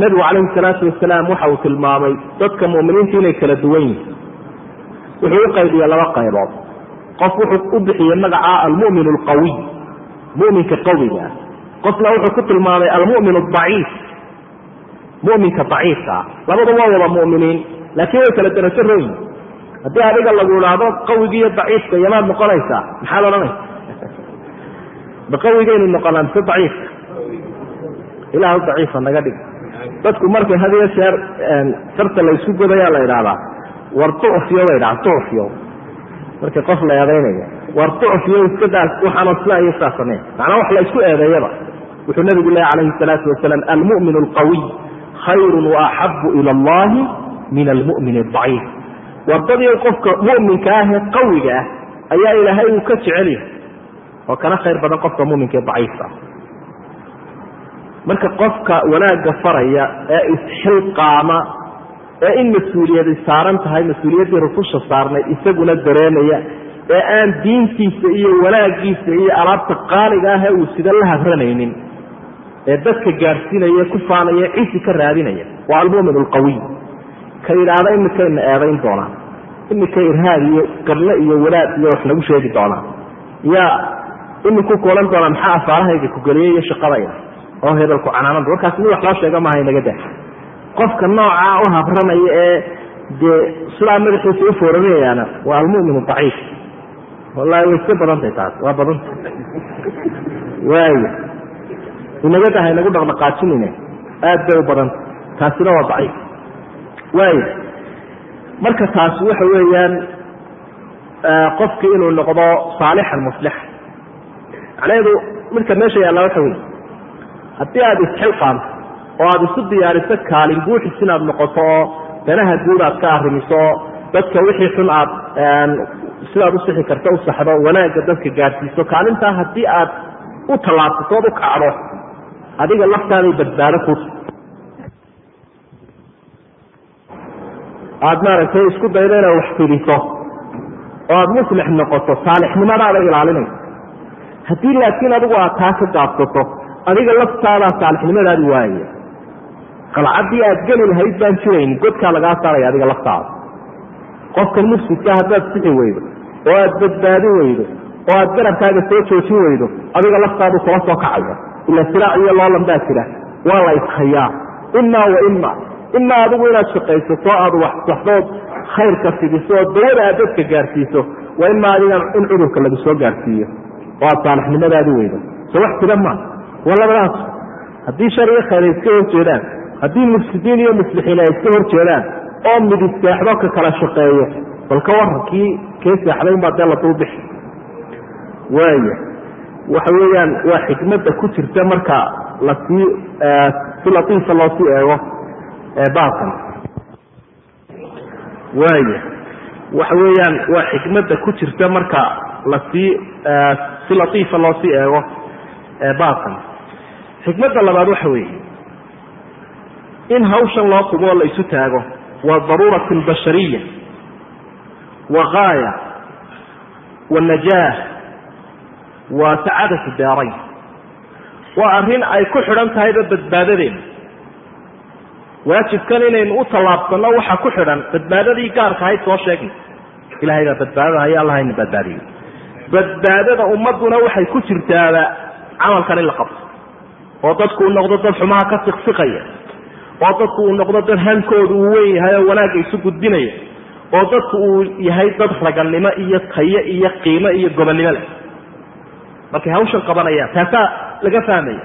B: nebigu calayhi salaatu wasalaam waxa uu tilmaamay dadka mu'miniinta inay kala duwan yihiin wuxuu u qaybiya laba qaybood. Qof wuxuu u bixiyey magaca almu'min alqawiy mu'minka qawiga. Qofna wuxuu ku tilmaamay almu'min adaciif mu'minka daciifka ah. Labadu waa wada mu'miniin laakiin way kala darajo rooyin haddii adiga lagu idhaahdo qawigi iyo daciifka yamaad noqonaysaa maxaad odhanaysa [LAUGHS] ma qawigaynu noqonaa mise daciifka ilaahu daciifa naga dhig. Dadku markay had iyo jeer sarta la isku godayaa la idhaahdaa war tucfiyo bay dhaha tucfiyo markii qof la eedaynaya war tucfiyo iska daa waxaanoo sidaa iyo sidaa sameen macnaa wax la eedeeyaba. Wuxuu nabigu lehy calayhi salaatu wasalaam almu'min alqawiy khayru waaxabu ila allahi min almu'min adaciif wardadii qofka mu'minka ah ee qawiga ah ayaa ilaahay uu ka jecel yahay. Oo kana khayr badan qofka muminka daciifka ah. Marka qofka wanaagga faraya ee isxilqaama ee in mas'uuliyadi saaran tahay mas'uuliyaddii rususha saarnay isaguna dareemaya ee aan diintiisa iyo wanaaggiisa iyo alaabta qaaliga ah ee uu sida la habranaynin ee dadka gaadhsiinaya ku faanaya cisi ka raadinaya. Waa almumin alqawiy ka yidhaahda imikayna eedayn doonaa imika irhaad iyo gadle iyo walaad iyo wax lagu sheegi doonaa yaa iminku kuolan doonaa maxaa afaarahayga kugeliyay iyo shaqadayda? Oo hebelku canaanada warkaas mid wax loo sheega maaha inaga da qofka noocaa u habranaya ee dee sidaa madaxiisa u fooranayaana waa almumin daciif. Wallahi way iska badantahay taas. Waa badanta waaya inaga daha inagu dhaqdhaqaajinine aad bay u badanta taasina waa daciif. Waaya marka taasi waxa weeyaan qofki inuu noqdo saalixan muslixa macnaheedu midka meesha yaalla waxa wey haddii aada isxilqaanto oo aada isu diyaariso kaalin buuxis inaad noqoto oo danaha guud aad ka arrimiso dadka wixii xun aad sidaad u sixi karta u saxdo wanaagga dadka gaadhsiiso kaalintaa haddii aad u tallaabsato u kacdo adiga laftaaday badbaado ku aada maaragtay isku daydo inaad wax fidiso oo aada muslix noqoto saalixnimadaada ilaalinayso. Haddii laakiin adigu aad taa ka gaabsato adiga laftaadaa saalixnimadaadi waayaya qalcaddii aad geli lahayd baan jiraynin godkaa lagaa saaraya adiga laftaada. Qofkan mufsidka haddaad sixi weydo oo aad badbaadin weydo oo aad garabkaaga soo joojin weydo adiga laftaadu kula soo kacaya ila silaac iyo loolan baa jira. Waa la ishayaa imaa wa ima imaa adigu inaad shaqaysato aad waxsaxdood khayrka fidiso oo dawada aad dadka gaarsiiso waa imaa adiga in cudurka lagu soo gaarsiiyo. Oo aad saalixnimadaadi weydo so wax jira maa waa labadaas haddii shar iyo khayr ay iska horjeedaan haddii mufsidiin iyo muslixiin ay iska horjeedaan oo midi seexdo ka kala shaqeeyo bal ka waran kii kee seexday unbaa dee la duubixi waaya waxa weeyaan waa xikmadda ku jirta marka la sii si latiifa loosii eego baabkan. Waaya waxa weeyaan waa xikmadda ku jirta marka la sii si latiifa loosii eego baabkan. Xikmadda labaad waxa weeye in hawshan loo qubo oo la isu taago waa daruurat bashariya wa gaaya wa najaah waa sacaadatu daarayn waa arrin ay ku xidhan tahayba badbaadadeena waajibkan inaynu u tallaabsanno waxaa ku xidhan badbaadadii gaarka ahayd soo sheegna ilahay baa badbaadada haya allah hayna badbaadiyo badbaadada ummadduna waxay ku jirtaaba camalkan in la qabto. Oo dadku uu noqdo dad xumaha ka siqsiqaya. Oo dadku uu noqdo dad hankoodu uu weyn yahay oo wanaagga isu gudbinaya. Oo dadku uu yahay dad raganimo iyo tayo iyo qiimo iyo gobonnimo leh markay hawshan qabanayaan taasaa laga fahmaya.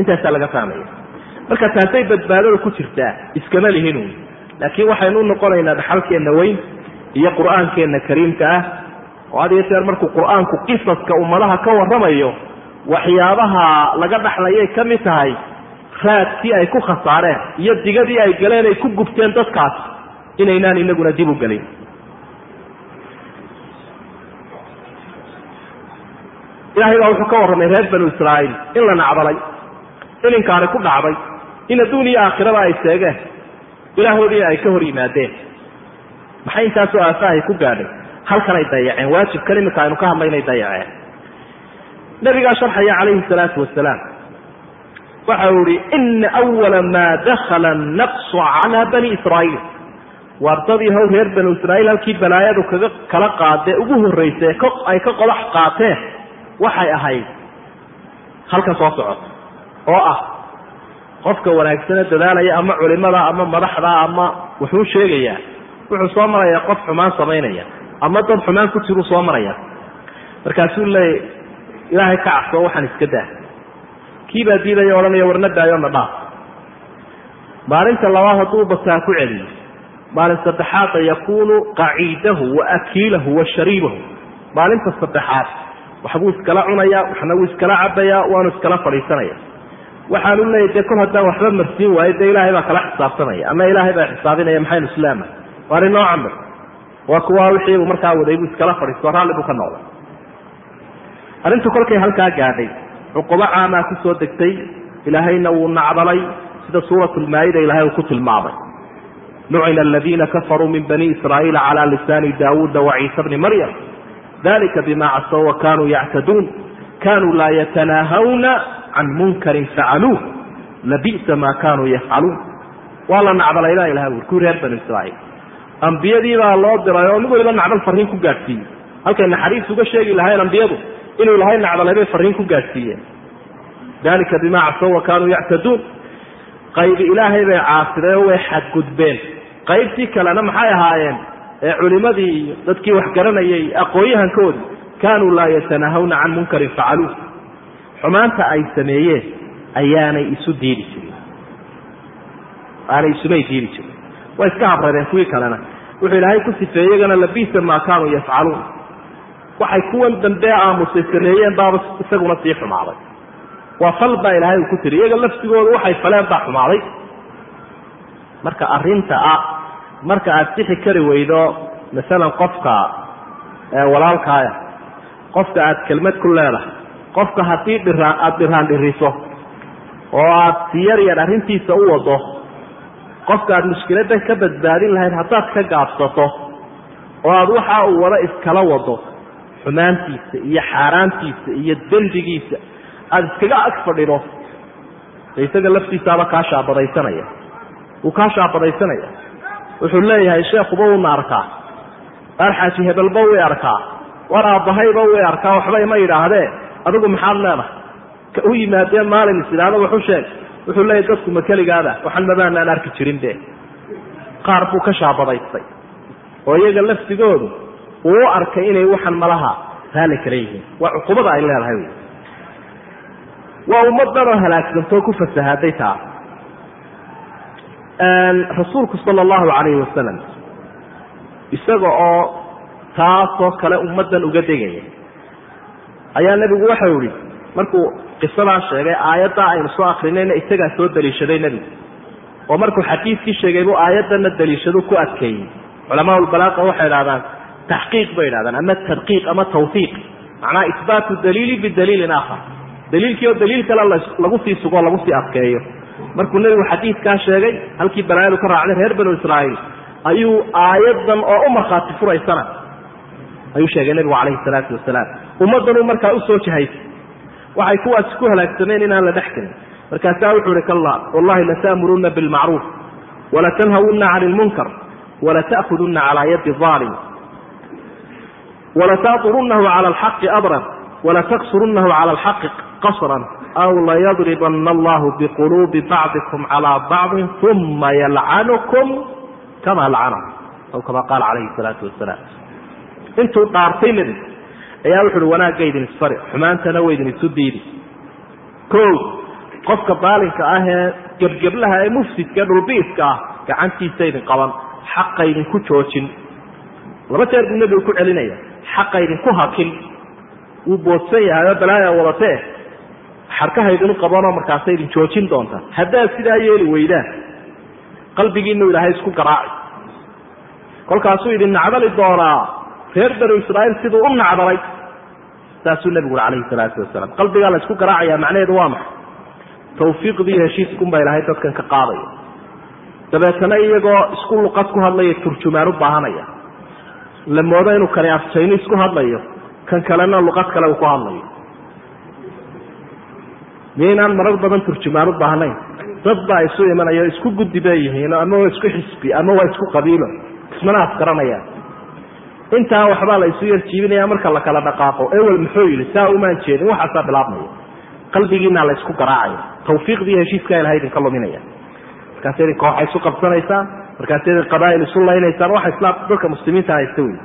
B: Intaasaa laga fahmaya. Marka taasay badbaadada ku jirtaa iskama lihin laakiin waxaynu u noqonaynaa dhaxalkeenna weyn iyo qur'aankeenna kariimka ah. Oo had iyo jeer markuu qur'aanku qisaska ummadaha ka warramayo waxyaabaha laga dhaxlayay ka mid tahay raadkii ay ku khasaareen iyo digadii ay galeen ay ku gubteen dadkaas inaynaan inaguna dib u gelin ilahay baa wuxuu ka warramay reer banu israa'iil in la nacdalay in inkaani ku dhacday in adduun iyo aakhiraba ay seegeen ilaahoodiina ay ka hor yimaadeen. Maxay intaasoo aafahay ku gaadhay? Halkanay dayaceen waajibkan iminka aynu ka hadlaynay dayaceen nabigaa sharxaya calayhi salaatu wasalaam waxa uu ihi ina awala maa dakhala annaqsu calaa bani israa'iil. Wardadii how reer banu israa'iil halkii balaayadu kaga kala qaadee ugu horraysay ay ka qodax qaateen waxay ahayd halkan soo socota oo ah qofka wanaagsane dadaalaya ama culimada ama madaxda ama wuxuu sheegayaa wuxuu soo marayaa qof xumaan samaynaya ama dad xumaan ku jiruu soo maraya. Markaasuu leeya ilaahay ka cabsoo waxaan iska daa. Kii baa diidaya odhanaya warna daayo na dhaaf. Maalinta labaad hadduu bataa ku celiyo maalin saddexaadda yakuunu qaciidahu wa akiilahu wa shariibahu maalinta saddexaad waxbuu iskala cunaya waxna wuu iskala cabaya waanu iskala fadhiisanaya. Waxaanu leeyahy dee kol haddaan waxba marsiin waayo dee ilaahay baa kala xisaabtanaya ama ilaahay baa xisaabinaya maxaynu islaama waa arrin noo camir waa kuwa wixii uu markaa waday buu iskala fadhiisto raalli buu ka noqday. Arrintu kolkay halkaa gaadhay cuqubo caamaa ku degtay ilaahayna wuu nacdalay sida suurat lmaa'ida ilahay uu ku tilmaamay. Lucina aladiina kafaruu min bani israa'iila cala lisaani daawuuda waciisa bni maryam dalika bima casow wa kanuu yactaduun kanuu laa yatanaahawna can munkarin facaluuh labi'sa maa kanuu yafcaluun waa la nacdalay baa ilahay uri kuwii reer banu israa'iil ambiyadii baa loo diray oo mid waliba nacdal farriin ku gaadhsiiyey halkay naxariis uga sheegi lahayn ambiyadu inuu ilahay nacdalay bay farriin ku gaadhsiiyeen dalika bima casow wa kanuu yactaduun qaybi ilaahay bay caasideen oo way xadgudbeen qaybtii kalena maxay ahaayeen ee culimadii iyo dadkii wax garanayay aqoon-yahankoodi kaanuu laa yatanaahawna can munkarin facaluuh xumaanta ay sameeyeen ayaanay isu diidi jirin. Aanay isumay diidi jirin. Way iska habradeen kuwii kalena. Wuxuu ilaahay ku sifeeyey iyagana labisa maa kaanuu yafcaluun waxay kuwan dambe aamusay sameeyeen baaba isaguna sii xumaaday. Waa fal baa ilaahay uu ku tiri iyaga laftigooda waxay faleen baa xumaaday. Marka arrinta ah marka aad sixi kari weydo masalan qofka walaalkaaya qofka aad kelmad ku leedahay qofka haddii dhiraan aada dhiraan dhiriso oo aad si yar yar arrintiisa u wado qofka aad mushkiladdan ka badbaadin lahayd haddaad ka gaabsato oo aad waxa uu wado iskala wado xumaantiisa iyo xaaraantiisa iyo dembigiisa aada iskaga ag fadhido isaga laftiisaaba kaa shaabadaysanaya wuu kaa shaabadaysanaya wuxuu leeyahay sheekuba una arkaa arxaaji hebelba wi arkaa war aabbahayba wi arkaa waxba ima yidhaahdee adigu maxaad leedahay? Ka u yimaadee maalin is idhaahdo waxu sheeg. Wuxuu leeyahy dadku ma keligaada waxan mabaanaan arki jirin be qaar buu ka shaabadaystay. Oo iyaga laftigoodu uu arkay inay waxan malaha raali kala yihiin. Waa cuqubada ay leedahay wy waa ummadan oo halaagsanto ku fasahaaday taa rasuulku sala allahu calayhi wasalam isaga oo taasoo kale ummaddan uga degaya ayaa nebigu waxau yihi markuu qisadaa sheegay aayaddaa aynu soo akrinayna isagaa soo daliishaday nebigu oo markuu xadiidkii sheegay buu aayaddanna daliishadu ku adkeeyey. Culamaa lbalaaqa waxay idhahdaan taxqiiq bay idhahdaan ama tadqiiq ama tawfiiq. Macnaha isbaatu daliili bidaliilin aakhar. Daliilkii oo daliil kale lagu sii sugo lagu sii adkeeyo markuu nebigu xadiidkaa sheegay halkii balaayadu ka raacday reer banu israa'iil ayuu aayaddan oo u markhaati furaysana ayuu sheegay nebigu calayhi salaatu wasalaam. Ummaddanuu markaa u soo jihaysay waxay kuwaasi ku halaagsameen inaan la dhex gelin markaasaa wuxuu ihi kalla wallahi lata'muruna bilmacruuf walatanhawunna cani lmunkar walata'khudunna calaa yadi aalim walata'durunahu cala alxaqi abran walataksurunahu cala alxaqi qasran aw layadribana allahu biquluubi bacdikum calaa bacdin uma yalcanukum kama lacanahu aw kama qaala calayhi salaatu wasalaam intuu dhaartay nebigu ayaa wuxu uhi wanaagga idin isfari xumaantana wa idin isu diidi o qofka baalinka ah ee gebgeblaha ee mufsidka ee dhulbiiska ah gacantiisa idin qaban xaqa idinku joojin laba jeer buu nebigu ku celinaya xaqa idinku hakin wuu boodsan yahay oo balaaya wadatee xarkaha idinu qabanoo markaasa idin joojin doonta. Haddaad sidaa yeeli weydaan qalbigiinu ilaahay isku garaaci. Kolkaasuu idin nacdali doonaa reer banu israa'iil siduu u nacdalay. Saasuu nebigu uri calayhi salaatu wasalaam. Qalbigaa la isku garaacaya macnaheedu waa maxay? Tawfiiqdii heshiiskunbaa ilaahay dadkan ka qaadaya. Dabeetana iyagoo isku luqad ku hadlaya turjumaan u baahanaya. La moodo inuu kani afjayno isku hadlayo kan kalena luqad kale uu ku hadlayo miyaynaan marar badan turjumaan u baahnayn. Dad baa isu imanaya o isku guddi bay yihiino ama waa isku xisbi ama waa isku qabiilo. Ismana afgaranayaan intaa waxbaa la isu yarjiibinaya marka la kala dhaqaaqo. Ewel muxuu yidhi saa umaan jeedin waxaasaa bilaabmaya. Qalbigiina la isku garaacaya. Tawfiiqdii heshiiskaa ilahay idinka luminaya. Markaas idin kooxa isu qabsanaysaan markaas idin qabaa'il isu laynaysaan waxa islaam dadka muslimiinta haysta wey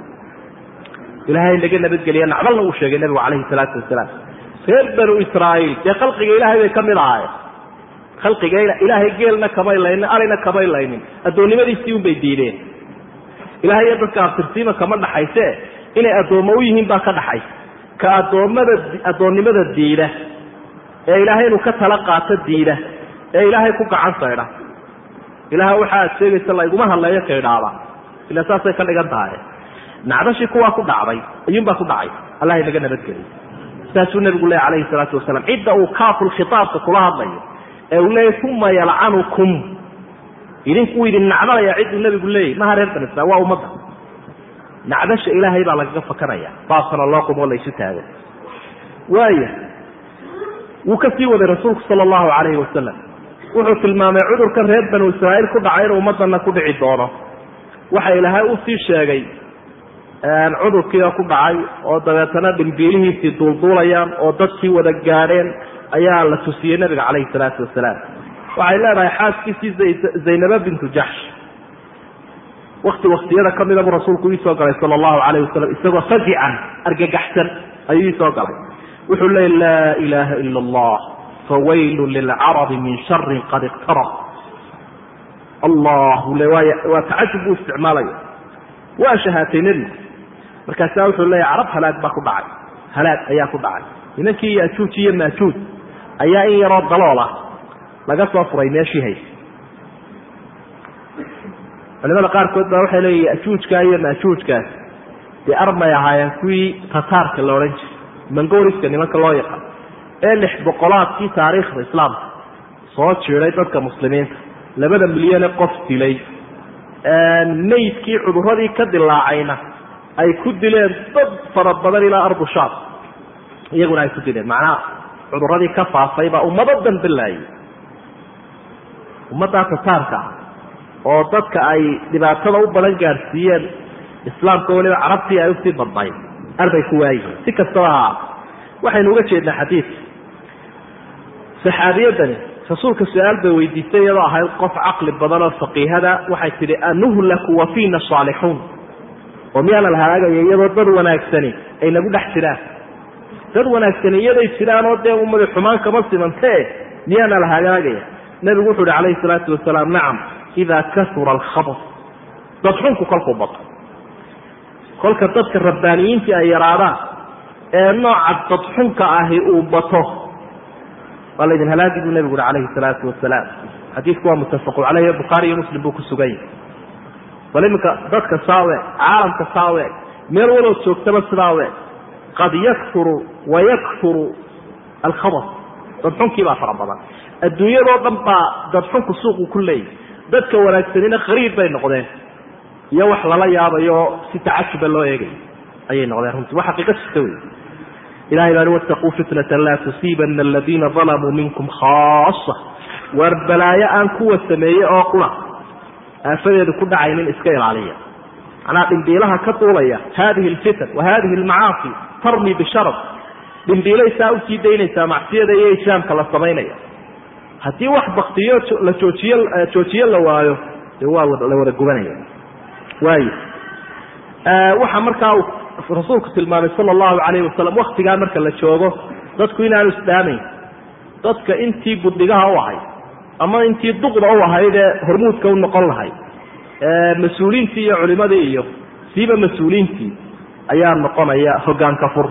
B: ilaahay naga nabadgeliya nacdalna uu sheegay nebigu calayhi salaatu wasalaam. Reer banu israa'iil dee khalqiga ilaahay bay ka mid ahaayeen. Khalqiga ilaahay geelna kamay laynin arina kamay laynin addoonnimadiisii unbay diideen. Ilahay iyo dadka abtirsiima kama dhaxayse inay addoommo u yihiin baa ka dhaxaysa ka addoommada addoonnimada diida. Ee ilaahay inuu ka tala qaato diida. Ee ilaahay ku gacan saydha ilaah waxa aad sheegaysa layguma hadleeyo kaydhaaba. Ila saasay ka dhigan tahay nacdashii kuwaa ku dhacday ayuunbaa ku dhacay allah inaga nabadgeliy saasuu nebigu leey calayhi salaatu wasalaam cidda uu kaaful khitaabka kula hadlayo ee uu leeyay uma yalcanukum idinku idin nacdalaya ciduu nebigu leeyay maha reer bani waa ummadda nacdasha ilaahay baa lagaga fakanaya baabkana loo qumoo la isu taago waaya wuu ka sii waday rasuulku sala allahu calayhi wasalam wuxuu tilmaamay cudurkan reer banu israa'iil ku dhacay inuu ummadana ku dhici doono waxa ilaahay u sii sheegay cudurkiioo ku dhacay oo dabeetana dhimbiilihiisii duulduulayaan oo dadkii wada gaadheen ayaa la tusiyey nebiga calayhi salaatu wasalaam. Waxay leedahay xaaskiisii zaynaba bintu jaxsh wakti waktiyada ka mida buu rasuulku iisoo galay sala allahu calayh wasalam isagoo fazican argagaxsan ayuu iisoo galay. Wuxuu leey laa ilaaha ila allah fawaylu lilcarabi min sharin qad iqtarab allahu le waa tacajub buu isticmaalaya waa shahaatay nebigu markaasaa wuxuu leeya carab halaag baa ku dhacay. Halaag ayaa ku dhacay. Nimankii yajuuj iyo maajuuj ayaa in yaroo daloola laga soo furay meeshii haysa culimada qaarkood baa waxay leeyihiin yajuujka iyo maajuujkaas dee armay ahaayeen kuwii tataarka la odhan jiray mangoriska nimanka loo yaqaan ee lix boqolaadkii taariikhda islaamka. Soo jiiday dadka muslimiinta. Labada milyane qof dilay. Maydkii cuduradii ka dilaacayna ay ku dileen dad fara badan ilaa ardu shaam iyaguna ay ku dileen. Macnaha cuduradii ka faafay baa ummado dhan bilaayay ummaddaa tataarka ah oo dadka ay dhibaatada u badan gaadhsiiyeen islaamka weliba carabtii ay u sii badnayd arbay ku waayihiin si kastaba ha waxaynu uga jeednaa xadiidka saxaabiyadani rasuulka su'aal bay weydiistay iyadoo ahayd qof caqli badan oo faqiihada waxay tidhi anuhlaku wa fiina saalixuun oo miyaana la halaagaya iyadoo dad wanaagsani ay nagu dhex jiraan. Dad wanaagsani iyaday jiraan oo dee ummadi xumaan kama simantee miyaana la halaagaya nebigu wuxu uhi calayhi salaatu wasalaam nacam idaa kasura alkhabr dadxunku kolkuu bato. Kolka dadka rabbaaniyiintii ay yaraadaan ee nooca dadxunka ahi uu bato. Waa laydin halaagi buu nebigu uhi calayhi salaatu wasalaam. Xadiidku waa muttafaqu caleyh bukhaari iyo muslim buu ku sugan yahay bal iminka dadka saawe caalamka saawe meel walood joogtaba sidaawe. Qad yakfuru wa yakfuru alkhabar. Dadxunkii baa fara badan. Adduunyadoo dhan baa dadxunku suuqu ku leeyahy dadka wanaagsanina khariib bay noqdeen. Iyo wax lala yaabayo si tacajuba loo eegayo ayay noqdeen runtii. Waa xaqiiqa jirta wey ilahay baa wattaquu fitnatan laa tusiibana aladiina dalamuu minkum khaasa waar balaayo aan kuwa sameeyey oo qura aafadeedu ku dhacaynin iska ilaaliya. Macnaha dhimbiilaha ka duulaya hadihi alfitan wa hadihi almacaasi tarmi bisharaf. Dhimbiilaysaa u sii daynaysaa macsiyada iyo islaamka la samaynaya. Haddii wax baktiyo la joojiyo joojiyo la waayo dee waa la wada gubanaya waayo. Waxaa markaa uu rasuulku tilmaamay sala allahu calayhi wasalam waktigaa marka la joogo dadku inaanu isdhaamayn dadka intii guddigaha u ahayd ama intii duqda u ahayd ee hormuudka u noqon lahayd mas'uuliintii iyo culimadii iyo siiba mas'uuliintii ayaa noqonaya hogaanka fur.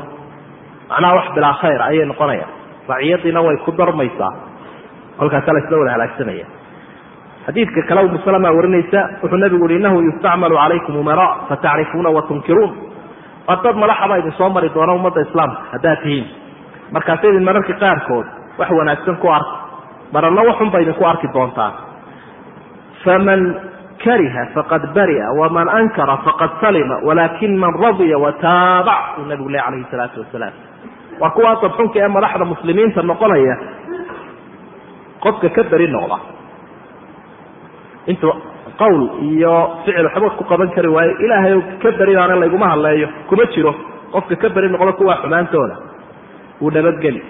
B: Macnaha wax bilaa khayr ayay noqonayaan raciyadiina way ku darmaysaa. Kolkaasa la isla wada halaagsanaya. Xadiidka kale umu salama warinaysa wuxuu nabigu uhi inahu yustacmalu calaykum umara fatacrifuuna watunkiruun waa dad madaxaba idin soo mari doona ummadda islaamka haddaad tihiin. Markaasa idin mararka qaarkood wax wanaagsan ku arki mararna waxunba idinku arki doontaan faman kariha faqad baria waman ankara faqad salima walakin man radiya wataabac uu nabigu le calayhi salaatu wasalaam. Waa kuwaa dadxunka ee madaxda muslimiinta noqonaya qofka ka beri noqda. Intuu qawl iyo ficil waxba ku qaban kari waayo ilaahay ka beridaana layguma hadleeyo kuma jiro. Qofka ka beri noqdo kuwaa xumaantooda. Wuu nabadgeli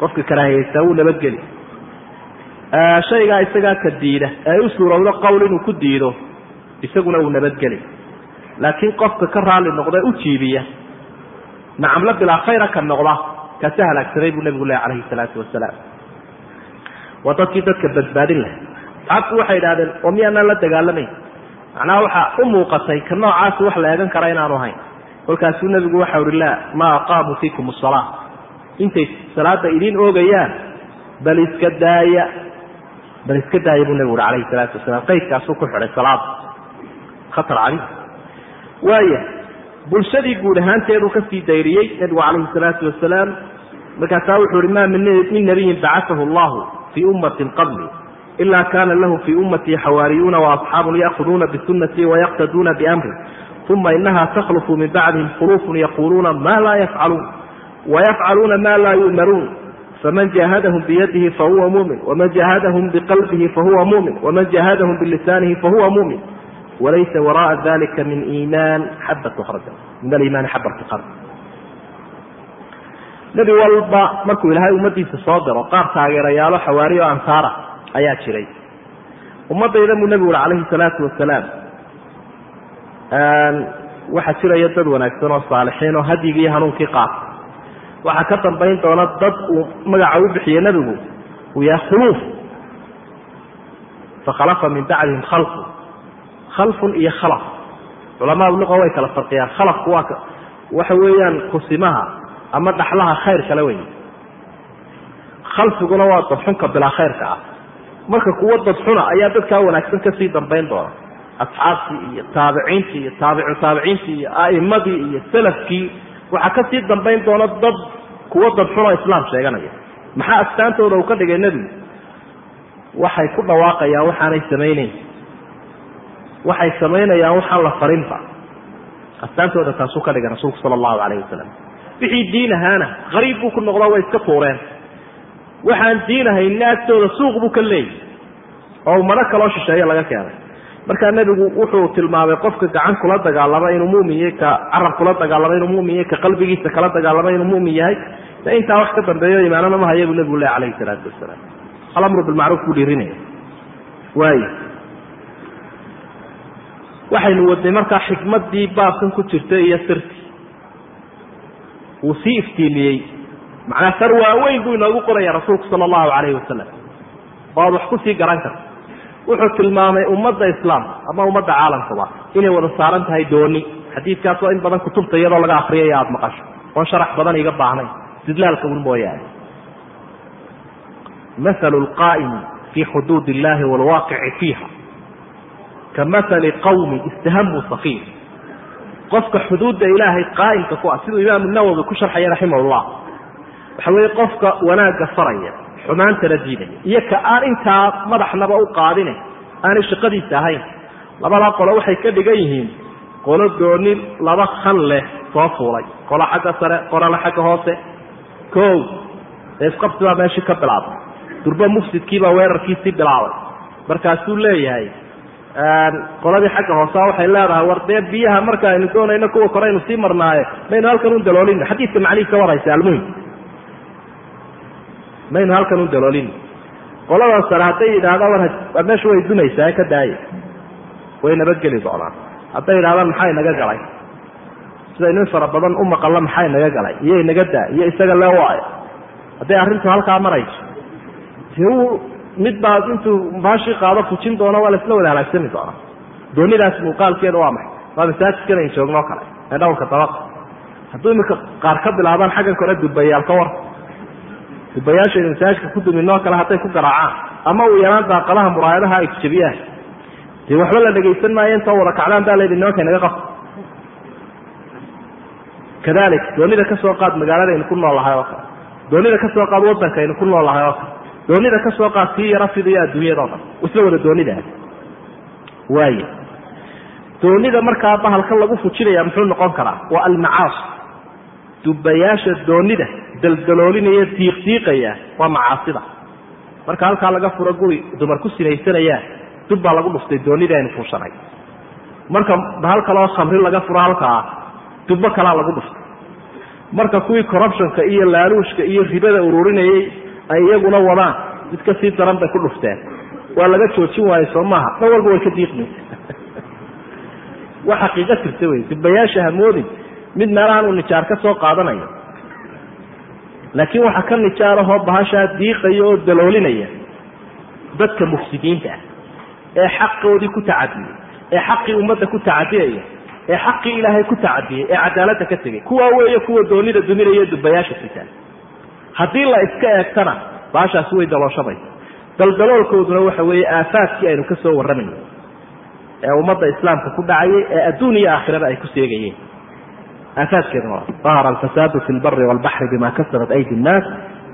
B: qofka karaahiyeysaa wuu nabadgeli. Shaygaa isagaa ka diida. Ee u suurowdo qowl inuu ku diido isaguna wuu nabadgeli. Laakiin qofka ka raalli noqda u jiibiya nacamla bilaa khayra ka noqda kaasi halaagsamay buu nabigu leh calayhi salaatu wasalaam waa dadkii dadka badbaadin lahay asxaabtu waxay idhahdeen oo miyaanaan la dagaalamayn? Macnaha waxaa u muuqatay ka noocaasi wax la eegan kara inaanu ahayn kolkaasuu nebigu waxa uhi laa maa aqaamuu fiikum asalaa intay salaada idiin oogayaan bal iska daaya bal iska daaya buu nebigu uhi calayhi salaatu wasalaam qaydkaasuu ku xidhay salaada khatar caliim waaya bulshadii guud ahaanteeduu ka sii dayriyey nebigu calayhi salaatu wasalaam markaasaa wuxuu uhi maa min nabiyin bacaahu allahu fii ummatin qabli ila kana lahu fii ummatii xawaariyuuna waasxaabun yaakuduuna bisunatii wayaqtaduuna biamri uma inaha takhlufu min bacdihim khuluufun yaquluuna ma laa yafcaluun wayafcaluuna ma laa yu'maruun faman jahadahum biyadihi fahuwa mumin waman jahadahum biqalbihi fahuwa mumin waman jahadahum bilisaanihi fahuwa mumin walaysa waraءa dalika min iimaan xabatu arda min aliimaani xabatu qard nebi walba markuu ilaahay ummadiisa soo diro qaar taageerayaalo xawaari ansaara ayaa jiray ummadayda buu nebigu uri calayhi salaatu wasalaam waxaa jiraya dad wanaagsan oo saalixiin oo hadyigii hanuunkii qaata waxaa ka dambayn doona dad uu magaca u bixiye nebigu uu yahay khuluuf. Fakhalafa min bacdihim khalfu khalfun iyo khalaf. Culamaadu luqa way kala farqiyaan. Khalafku waa waxa weeyaan kusimaha ama dhaxlaha khayr kale wey khalfiguna waa dadxunka bilaa khayrka ah. Marka kuwo dadxuna ayaa dadkaa wanaagsan ka sii dambayn doona. Asxaabtii iyo taabiciintii iyo taabicu taabiciintii iyo a'imadii iyo salafkii waxaa ka sii dambayn doona dad kuwo dadxun oo islaam sheeganaya. Maxaa astaantooda uu ka dhigay nebigu waxay ku dhawaaqayaan waxaanay samayneyn waxay samaynayaan waxaan la farinba astaantooda taasuu ka dhigay rasuulku sala allahu calayh wasalam wixii diin ahaana qariib buu ku noqdo way iska tuureen. Waxaan diin ahayna agtooda suuq buu ka leeyahy oo mano kaloo shisheeye laga keenay markaa nebigu wuxuu tilmaamay qofka gacan kula dagaalama inuu mumin yahay ka carab kula dagaalama inuu mumin yahay ka qalbigiisa kala dagaalama inuu mumin yahay. De intaa wax ka dambeeyo imaanana ma haya buu nebigu leh alayhi salaatu wasalaam alamru bilmacruuf buu dhiirinaya waayo waxaynu wadnay markaa xikmaddii baabkan ku jirta iyo sirtii. Wuu sii iftiimiyey. Macnaa sar waaweyn buu inoogu qoraya rasuulku sala allahu calayhi wasalam oo aad wax ku sii garan karto wuxuu tilmaamay ummadda islaamka ama ummadda caalamkaba inay wada saaran tahay dooni. Xadiidkaas in badan kutubta iyadoo laga akriyaya aada maqasho oon sharax badan iga baahnayn. Istidlaalka un mooyaane mahalu lqaa'imi fii xuduud illahi waalwaaqici fiiha. Ka mahali qawmi istahamuu safiir qofka xuduudda ilaahay qaa'imka ku ah siduu imaamu nawowi ku sharxaya raximahullah waxa weeye qofka wanaagga faraya xumaantana diidaya iyo ka aan intaa madaxnaba u qaadine aanay shaqadiisa ahayn. Labadaa qolo waxay ka dhigan yihiin qolo dooni laba khan leh soo fuulay. Qolo xagga sare qolona xagga hoose. Kow ee isqabsi baa meeshii ka bilaabay. Durbo mufsidkiibaa weerarkiisii bilaabay. Markaasuu leeyahay qoladii xagga hoosea waxay leedahay war dee biyaha marka aynu doonayno kuwa kore aynu sii marnaaye maynu halkan un daloolino xadiidka macnihiisa waraysa almuhim maynu halkan u daloolin. Qoladan sare hadday yidhahdaan war meesha way dunaysaa ka daaya way nabadgeli doonaan. Hadday yidhahdaan maxaa inaga galay? Sidaynu in fara badan u maqallo maxaa inaga galay? Iyo inaga daa iyo isaga lee waayo hadday arrintu halkaa marayso dee uu mid baa intuu baashii qaado fujin doono waa laisla wada halaagsami doonaa. Doonidaas muuqaalkeeda waa maxay? Waa masaajidkan ayn joogno kale. Ee dhowrka dabaqa hadduu iminka qaar ka bilaabaan xaggan kore dubayaal ka war dubayaashaynu masaajidka ku duminoo kale hadday ku garaacaan. Ama uu yaraan daaqadaha muraayadaha ay jabiyaan dee waxba la dhegaysan maayo intoo wada kacdaan baa layidhi nimanka inaga qab kadalik doonida ka soo qaad magaaladaynu ku nool lahay oo kale. Doonida ka soo qaad waddankaynu ku nool lahay oo kale. Doonida ka soo qaad kii yaro fidiyo adduunyadao dhan isla wada doonidaa waayo doonida markaa bahalka lagu fujinaya muxuu noqon karaa? Waa almacaas dubayaasha doonida daldaloolinaya diiqdiiqaya waa macaasida. Marka halkaa laga furo guri dumar ku sinaysanayaan dub baa lagu dhuftay doonidii aynu fuushanay marka bahal kaloo khamri laga furo halkaa dubbo kalaa lagu dhuftay. Marka kuwii corruptionka iyo laaluushka iyo ribada ururinayay ay iyaguna wadaan mid ka sii daran bay ku dhufteen. Waa laga joojin waayo soo maaha dhan walba way ka diiqmaysa [LAUGHS] waa xaqiiqo jirta wey dubayaasha hamoodin mid meelahan uu nijaar ka soo qaadanayo. Laakiin waxaa ka nijaarahoo bahashaa diiqaya oo daloolinaya dadka mufsidiinta ah ee xaqoodii ku tacadiyey ee xaqii ummadda ku tacadiyaya ee xaqii ilaahay ku tacadiyey ee cadaaladda ka tegay kuwaa weeye kuwa doonida duminaya dubayaasha sitaan haddii la iska eegtana baashaasi way dalooshamaysa daldaloolkooduna waxa weeye aafaadkii aynu ka soo warramayno ee ummadda islaamka ku dhacayay ee adduun iyo aakhiraba ay ku seegayeen aafaadkeeduna dahara alfasaadu fi lbari walbaxri bima kasabat aydi nnaas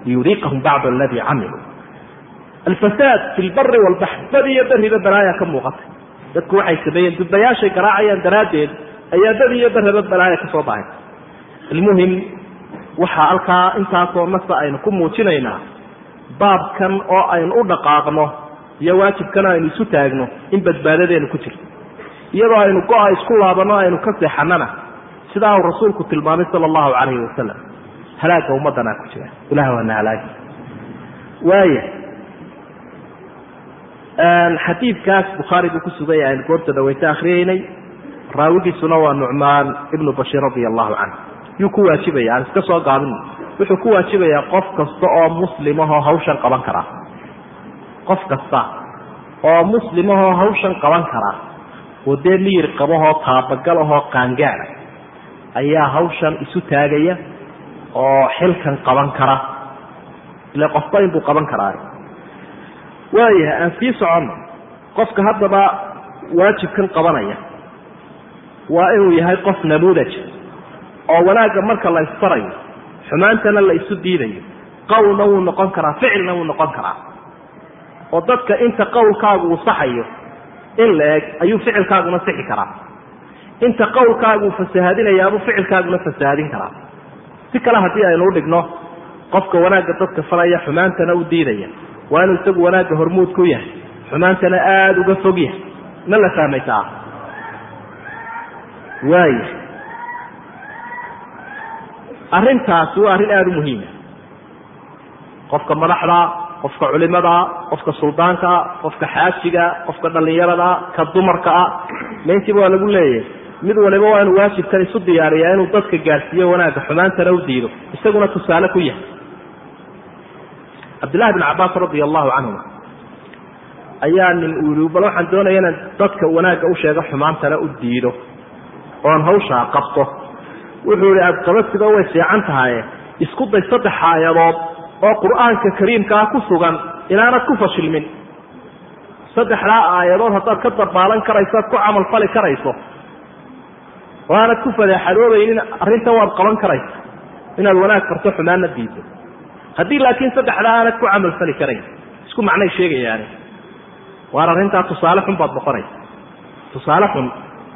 B: liyudiiqahum bacd aladii camiluu alfasaad fi lbari walbaxri bad iyo balaaya ka muuqatay dadku waxay sameeyeen dubayaashay garaacayaan daraaddeed ayaa bad iyo balaaya ka soo baxay almuhim waxaa halkaa intaasoo nasa aynu ku muujinaynaa baabkan oo aynu u dhaqaaqno iyo waajibkan aynu isu taagno in badbaadadeenu ku jirto iyadoo aynu go-a isku laabanno aynu ka seexanana sidaa uu rasuulku tilmaamay sala allahu calayhi wasalam halaagga ummaddanaa ku jira. Ilah waana halaagi waaya xadiidkaas bukhaari buu ku suganya aynu goorta akhriyeynay. Raawigiisuna waa nucmaan ibnu bashiir radia allahu canhu. Yuu ku waajibaya aan iska soo gaabin wuxuu ku waajibayaa qof kasta oo muslimahoo hawshan qaban karaa. Qof kasta oo muslimahoo hawshan qaban karaa. Oo dee miyir qabahoo taabagalahoo qaangaada ayaa hawshan isu taagaya oo xilkan qaban kara. Ile qofba inbuu qaban karaa. Waayahay aan sii soconno qofka haddaba waajibkan qabanaya waa inuu yahay qof namuudaj oo wanaagga marka la isfarayo xumaantana la isu diidayo qowlna wuu noqon karaa ficilna wuu noqon karaa. Oo dadka inta qowlkaagu uu saxayo in la eg ayuu ficilkaaguna sixi karaa inta qowlkaagu uu fasahaadinayaabuu ficilkaaguna fasahaadin karaa. Si kale haddii aynu udhigno qofka wanaagga dadka faraya xumaantana u diidaya. Waa inuu isagu wanaagga hormuud ku yahay. Xumaantana aada uga fog yahay. Ma la fahmaysaa waaya arrintaasi waa arrin aada u muhiima qofka madaxda qofka culimada qofka suldaanka qofka xaajiga qofka dhallinyarada ka dumarkaa meyntiiba waa lagu leeyahay mid waliba waa inuu waajibkan isu diyaariyaa inuu dadka gaadhsiiyo wanaagga xumaantana u diido isaguna tusaale ku yahay. Cabdillahi bn cabaas radia allahu canhuma ayaa nin uu yihi bal waxaan doonaya inaan dadka wanaagga u sheego xumaantana u diido oon hawshaa qabto. Wuxuu yihi aadqabadsiba way fiican tahaye isku day saddex aayadood oo qur'aanka kariimkaa ku sugan inaanad ku fashilmin. Saddexdaa aayadood haddaad ka dabaalan karayso aad ku camalfali karayso oo aanad ku fadeexadoobaynin arrintan waad qaban karaysa inaad wanaag farto xumaanna diido. Haddii laakiin saddexdaa aanad ku camalfali karayn isku macnay sheegayaani waar arrintaa tusaale xun baad noqonaysa tusaale xun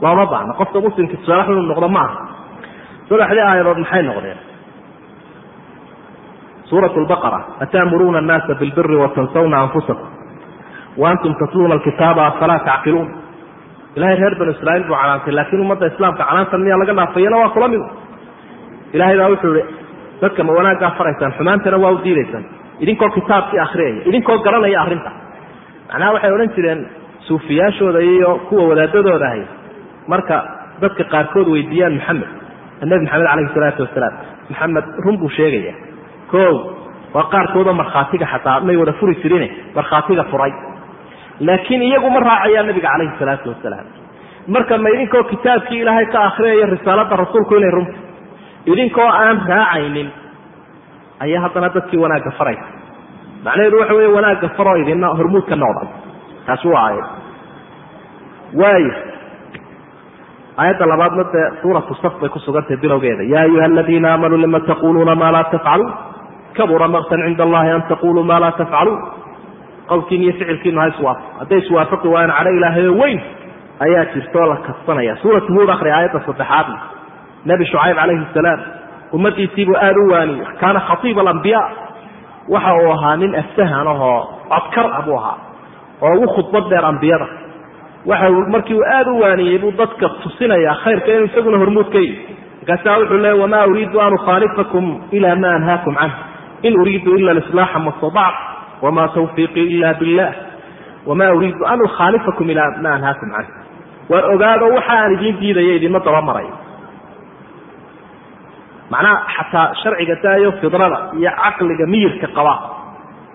B: looma baahna qofka muslimka tusaale xun uu noqdo ma aha saddexdii aayadood maxay noqdeen? Suurat lbaqara ataamuruuna annaasa bilbiri watansawna anfusakum waantum tatluuna alkitaaba afalaa tacqiluun ilahay reer banu israiil buu canaantay laakiin ummadda islaamka canaantan miyaa laga dhaafayana? Waa kula mid. Ilahay baa wuxuu ihi dadka ma wanaaggaa faraysaan xumaantana waa u diidaysaan. Idinkoo kitaabkii akriyaya idinkoo garanaya arrinta. Macnaha waxay odhan jireen suufiyaashooda iyo kuwa wadaadadooda ahay marka dadka qaarkood weydiiyaan maxamed nebi maxamed calayhi salaatu wasalaam. Maxamed run buu sheegaya. O waa qaarkoodoo markhaatiga xataa may wada furi jirine markhaatiga furay laakiin iyagu ma raacayaan nabiga calayhi salaatu wasalaam. Marka ma idinkoo kitaabkii ilaahay ka akriyaya risaalada rasuulku inay runta idinkoo aan raacaynin ayaa haddana dadkii wanaagga faraysa macnaheedu waxa wey wanaagga faroo idina hormuud ka noqda taasi waa aayad. Waayo aayadda labaadna dee suuratu saf bay ku sugantahay bilowgeeda. Yaa ayuha aladiina aamanuu lima taquluuna maa laa tafcaluun kabura maqtan cinda allahi an taquluu maa laa tafcaluun qowlkiin iyo ficilkiinu ha iswaafo. Hadday iswaafaqi waayaan cadho ilaahayo weyn ayaa jirtoo la kasbanaya. Suuratu huud akri aayadda saddexaadna nebi shucayb calayhi salaam ummadiisiibuu aada u waaniyey kaana khatiiba alambiyaa waxa uu ahaa nin aftahan ahoo codkar ah buu ahaa oo ugu khudbad dheer ambiyada waxa markii uu aada u waaniyey buu dadka tusinayaa khayrka inuu isaguna hormuud ka yihi markaasaa wuxuu leeya wamaa uriidu an ukhaalifakum ila ma anhaakum canh in uriidu ila alislaaxa ma stadactu wama tawfiiqii ila billah wamaa uriidu an ukhaalifakum ila ma anhaakum canh waar ogaado waxa idiin diidaya idinma dabamaray macnaha xataa sharciga daayo fidrada iyo caqliga miyirka qaba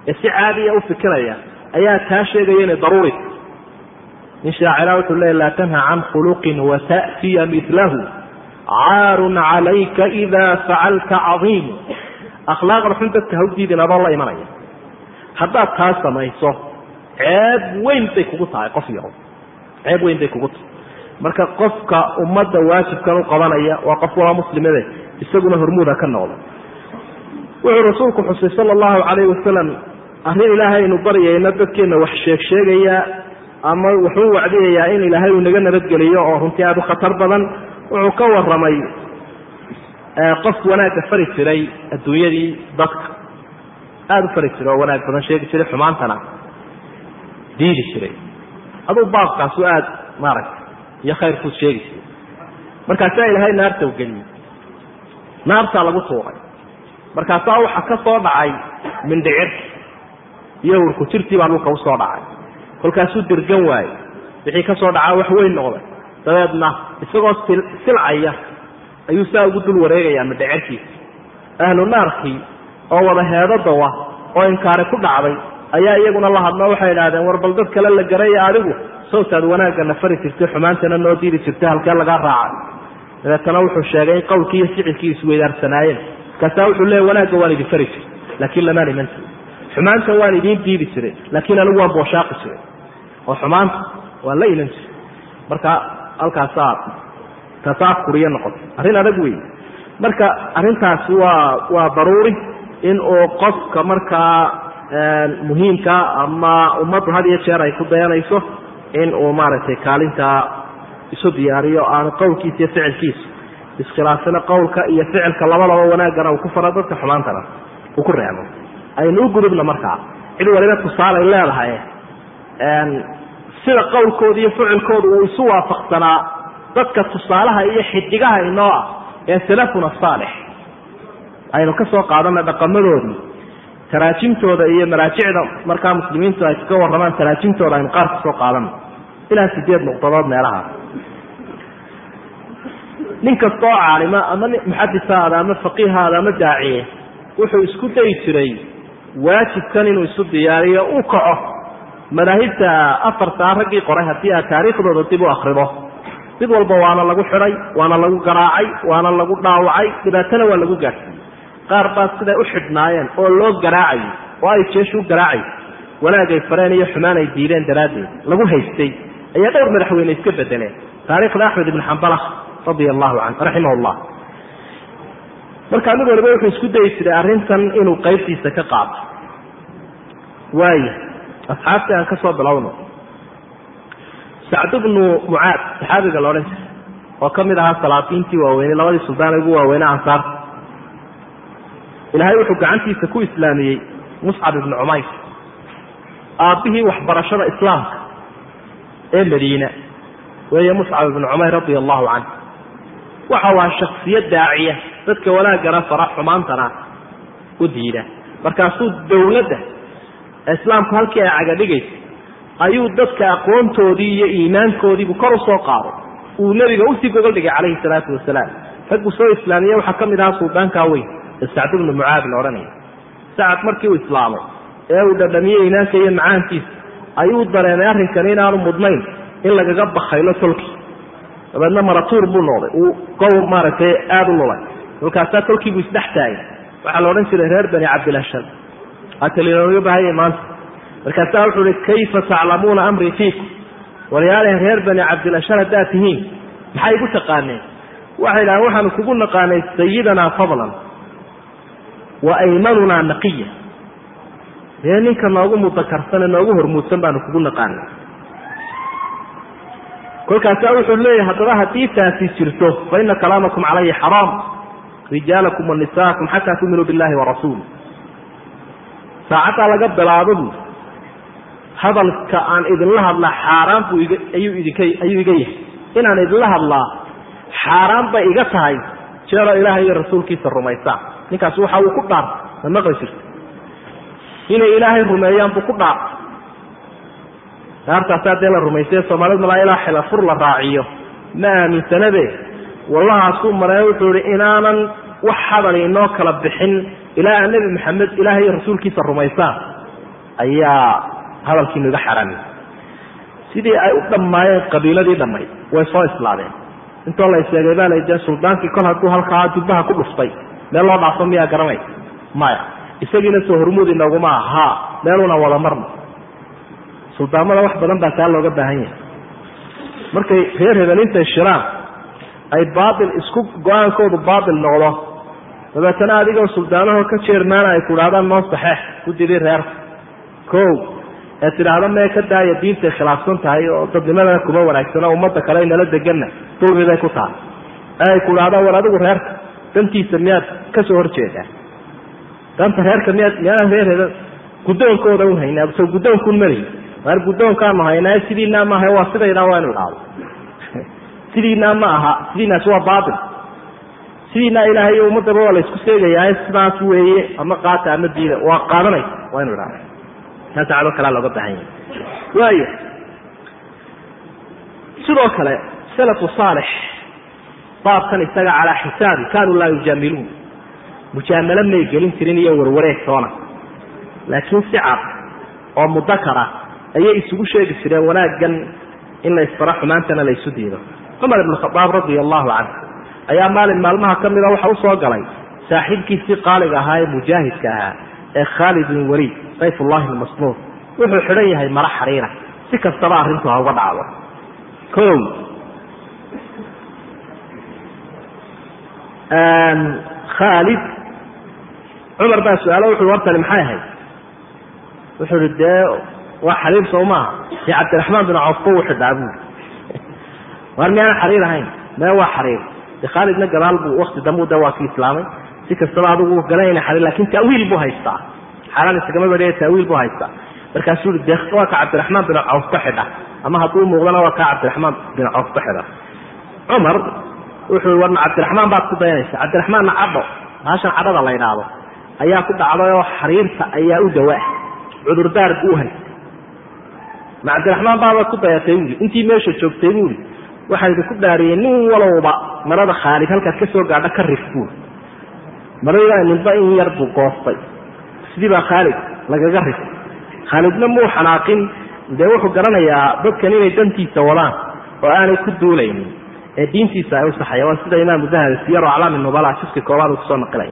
B: ee si caadiya u fikiraya ayaa taa sheegaya inay daruuri nin shaacira wuxuu leeya laa tanha can khuluqin wata'tiya milahu caarun calayka ida facalta cadiimu akhlaaqda xun dadka ha u diidin adoo la imanaya haddaad taa samayso ceeb weyn bay kugu tahay qof yarow ceeb weyn bay kugu tahay. Marka qofka ummadda waajibkan u qabanaya waa qof walaa muslimade isaguna hormuuda ka noqda wuxuu rasuulku xusay sala allahu calayhi wasalam arrin ilaahay aynu baryayna dadkeenna wax sheeg sheegayaa ama wuxuu wacdiyayaa in ilaahay uu naga nabadgeliyo oo runtii aada u khatar badan. Wuxuu ka warramay qof wanaagga fari jiray adduunyadii dadka aada u fari jiray oo wanaag badan sheegi jiray xumaantana. Diidi jiray. Aduu baabkaasu aada maaragtay iyo khayrkuud sheegi jiray. Markaasaa ilaahay naarta u geliyey. Naartaa lagu tuuray. Markaasaa waxa ka soo dhacay mindhicir iyo urku jirtii baa dhulka u soo dhacay. Kolkaasuu dirgan waayey. Wixii ka soo dhacaa wax weyn noqday. Dabeedna isagoo silcaya ayuu saa ugu dul wareegayaa mindhicirkiisa. Ahlu naarkii oo wada heedadawa oo inkaari ku dhacday. Ayaa iyaguna la hadlo waxay idhahdeen war bal dad kale la garaya adigu sawtaad wanaaggana fari jirtay xumaantana noo diidi jirtay halkee lagaa raacay. Dabeetana wuxuu sheegay in qowlkii iyo ficilkii isweydaarsanaayeen markaasaa wuxuu leeya wanaagga waan idin fari jiray laakiin lamaan iman jirin. Xumaanta waan idiin diidi jiray laakiin anigu waan booshaaqi jiray. Oo xumaanta waan la iman jiray. Marka halkaasaa tasaafuriyo noqotay. Arrin adag wey marka arrintaasi waa waa daruuri in uu qofka markaa muhiimka ama ummaddu had iyo jeer ay ku dayanayso in uu maaragtay kaalintaa isu diyaariyo aanu qowlkiisa iyo ficilkiisa. Iskhilaafsana qowlka iyo ficilka labadaba wanaaggana uu ku faro dadka xumaantana uu ku reebo. Aynu u gudubna markaa cid waliba tusaalay leedahay sida qowlkooda iyo ficilkooda uu isu waafaqsanaa dadka tusaalaha iyo xidigaha inoo ah ee salafuna saalix aynu ka soo qaadana dhaqamadoodii taraajimtooda iyo maraajicda markaa muslimiintu ay kaga warramaan taraajimtooda aynu qaar ka soo qaadano. Ilaa sideed nuqdadood meelaha. Nin kastoo caalima ama muxadisaada ama faqiihaada ama daaciye wuxuu isku dayi jiray waajibkan inuu isu diyaariyo u kaco. Madaahibta afartaa raggii qoray haddii aad taariikhdooda dib u akrido mid walba waana lagu xidhay waana lagu garaacay waana lagu dhaawacay dhibaatana waa lagu gaadhsiiyey qaar baa siday u xidhnaayeen oo loo garaacayo oo ay jeeshu u garaacayo wanaagay fareen iyo xumaan ay diideen daraaddeed lagu haystay ayaa dhowr madaxweyne iska bedeleen taariikhda axmed ibn xambala radia allahu canhu raximah llah markaa mid waliba wuxuu isku dayi jiray arrintan inuu qaybtiisa ka qaato. Waaya asxaabtii aan ka bilowno sacd bnu mucaad saxaabiga la odhan jiray oo ka mid ahaa salaatiintii waaweyney labadii suldaan ugu waaweyne ansaarta ilaahay wuxuu gacantiisa ku islaamiyey muscab ibnu cumayr aabbihii waxbarashada islaamka ee madiina weeye muscab ibnu cumayr radia allahu canh waxa waa shaksiyad daaciya dadka wanaaggana fara xumaantana u diida. Markaasuu dowladda islaamku halkii ay cagadhigaysa ayuu dadka aqoontoodii iyo iimaankoodiibu kor u soo qaado. Uu nebiga u sii gogol dhigay calayhi salaatu wasalaam. Raggu soo islaamiye waxaa ka mid ahaa suldaankaa weyn sacd ibnu mucaad odhanaya sacad markii uu islaamay ee uu dhadhamiyey iimaanka iyo macaankiisa ayuu dareemay arrinkani inaanu mudnayn in lagaga bakaylo tolkii dabeedna maratuur buu noqday. Uu gow maaragtay aada u lulay kolkaasaa tolkiibuu isdhex taagay. Waxaa la odhan jiray reer bani cabdilashal atalinoga bahayay maanta markaasaa wuxuu ihi kayfa taclamuuna amrii fiikum? Walyaalaha reer bani cabdilashal haddaad tihiin maxay igu taqaaneen? Waxay idhahaan waxaanu kugu naqaanay sayidanaa fadlan wa aymanunaa naqiya. Dee ninka noogu mudakarsan ee noogu hormuudsan baanu kugu naqaanay kolkaasaa wuxuu leeyahay haddaba haddii taasi jirto fa ina kalaamakum calaya xaraam. Rijaalakum wa nisaakum xataa tuuminuu billahi warasuuli saacaddaa laga bilaabo bu hadalka aan idinla hadlaa xaaraan buu ayuu idinka ayuu iga yahay. Inaan idinla hadlaa xaaraan bay iga tahay jeero ilaahay iyo rasuulkiisa rumaysaan ninkaas waxa uu ku dhaar ma maqli jirta inay ilaahay rumeeyaan buu ku dhaar daartaasaa dee la rumaysay soomaalida malaa ilaa xilafur la raaciyo. Ma aaminsanabe wallahaasuu maree wuxuu ihi inaanan wax hadal inoo kala bixin ilaa nebi maxamed ilaahay rasuulkiisa rumaysaan ayaa hadalkiinu iga xaraamay sidii ay u dhammaayeen qabiiladii dhammayd way soo islaadeen. Intoo la sheegay baa la dee suldaankii kol hadduu halkaa dubbaha ku dhuftay meel loo dhaafo miyaa garanay maya. Isagiina soo hormuud inooguma aha. Meeluna wada marno. Suldaamada wax badan baa taa looga baahan yahay. Markay reer hebel intay shiraan ay baatil isku go'aankoodu baatil noqdo. Dabeetana adigoo suldaanahoo ka jeermaana ay ku idhahdaan noo saxeex guddidii reerka ko ee tidhaahda mee ka daaya diintay khilaafsan tahay oo dadnimadana kuma wanaagsano ummadda kale nala deganna dulmi bay ku tahay ee ay ku idhahdaan war adigu reerka dantiisa miyaad ka soo horjeedaa? Danta reerka miyaad miyaadaan reer hebel guddoonkooda un haynaa so guddoonkuun mali waar guddoonkaanu haynaa sidiinaa maaha waa sidaynaa waa inu idhaahdo sidiinaa ma aha sidiinaas waa baatil. Sidiinaa ilaahay ummaddaba waa la isku seegayaa sidaas weeye ama qaata ama diida waa qaadanaysa waa inu idhahdo taasa cadoo kalea looga baahan yahay. Waayo sidoo kale salafu saalix baabkan isaga calaa xisaabi kaanuu laa yujaamiluun. Mujaamalo may gelin jirin iyo warwareeg toona. Laakiin si cad oo mudakara ayay isugu sheegi jireen wanaaggan in la xumaantana la isu diido. Cumar ibn khadaab radia allahu canhu ayaa maalin maalmaha ka mida waxa u soo galay. Saaxiibkiisii qaaliga ahaa ee mujaahidka ahaa ee khaalid bin waliid sayf ullahi lmasnuur wuxuu xidhan yahay mara xariira. Si kastaba arrintu ha uga dhacdo. O khaalid cumar baa su'aalo wuxu wartani maxay ahayd? Wuxuu ihi dee waa xariir soo maaha si cabdiraxmaan bin cawf ku xidhaa buuri waar miyaan xariir ahayn? Mee waa xariir. De khaalidna gadaal buu wakti dambu de waa ki islaamay. Si kastaba adigu garanayna xali laakiin ta'wiil buu haystaa. Xaaraan isagama badhiya ta'wiil buu haystaa. Markaasuu i de waa ka cabdiraxmaan bin cawf ka xidha. Ama hadduu muuqdana waa kaa cabdiraxmaan bin cawf ka xidha. Cumar wuxuu warna cabdiraxmaan baad ku dayanaysa cabdiraxmaanna cadho baashan cadhada la idhaahdo ayaa ku dhacday oo xariirta ayaa u dawaa cudurdaar buu haysta ma cabdiraxmaan baaba ku dayatay buui intii meesha joogtay buui waxaa idinku dhaariyey nin walowba marada khaalid halkaad ka soo gaadho ka rif buui marada ninba in yar buu goostay. Sidii baa khaalid lagaga rif khaalidna muu xanaaqin dee wuxuu garanayaa dadkan inay dantiisa wadaan oo aanay ku duulaynin ee diintiisa ay u saxaya waa sida imaamu dahabi siyaro aclaami nubala jiska koobaad uu ku soo naqilay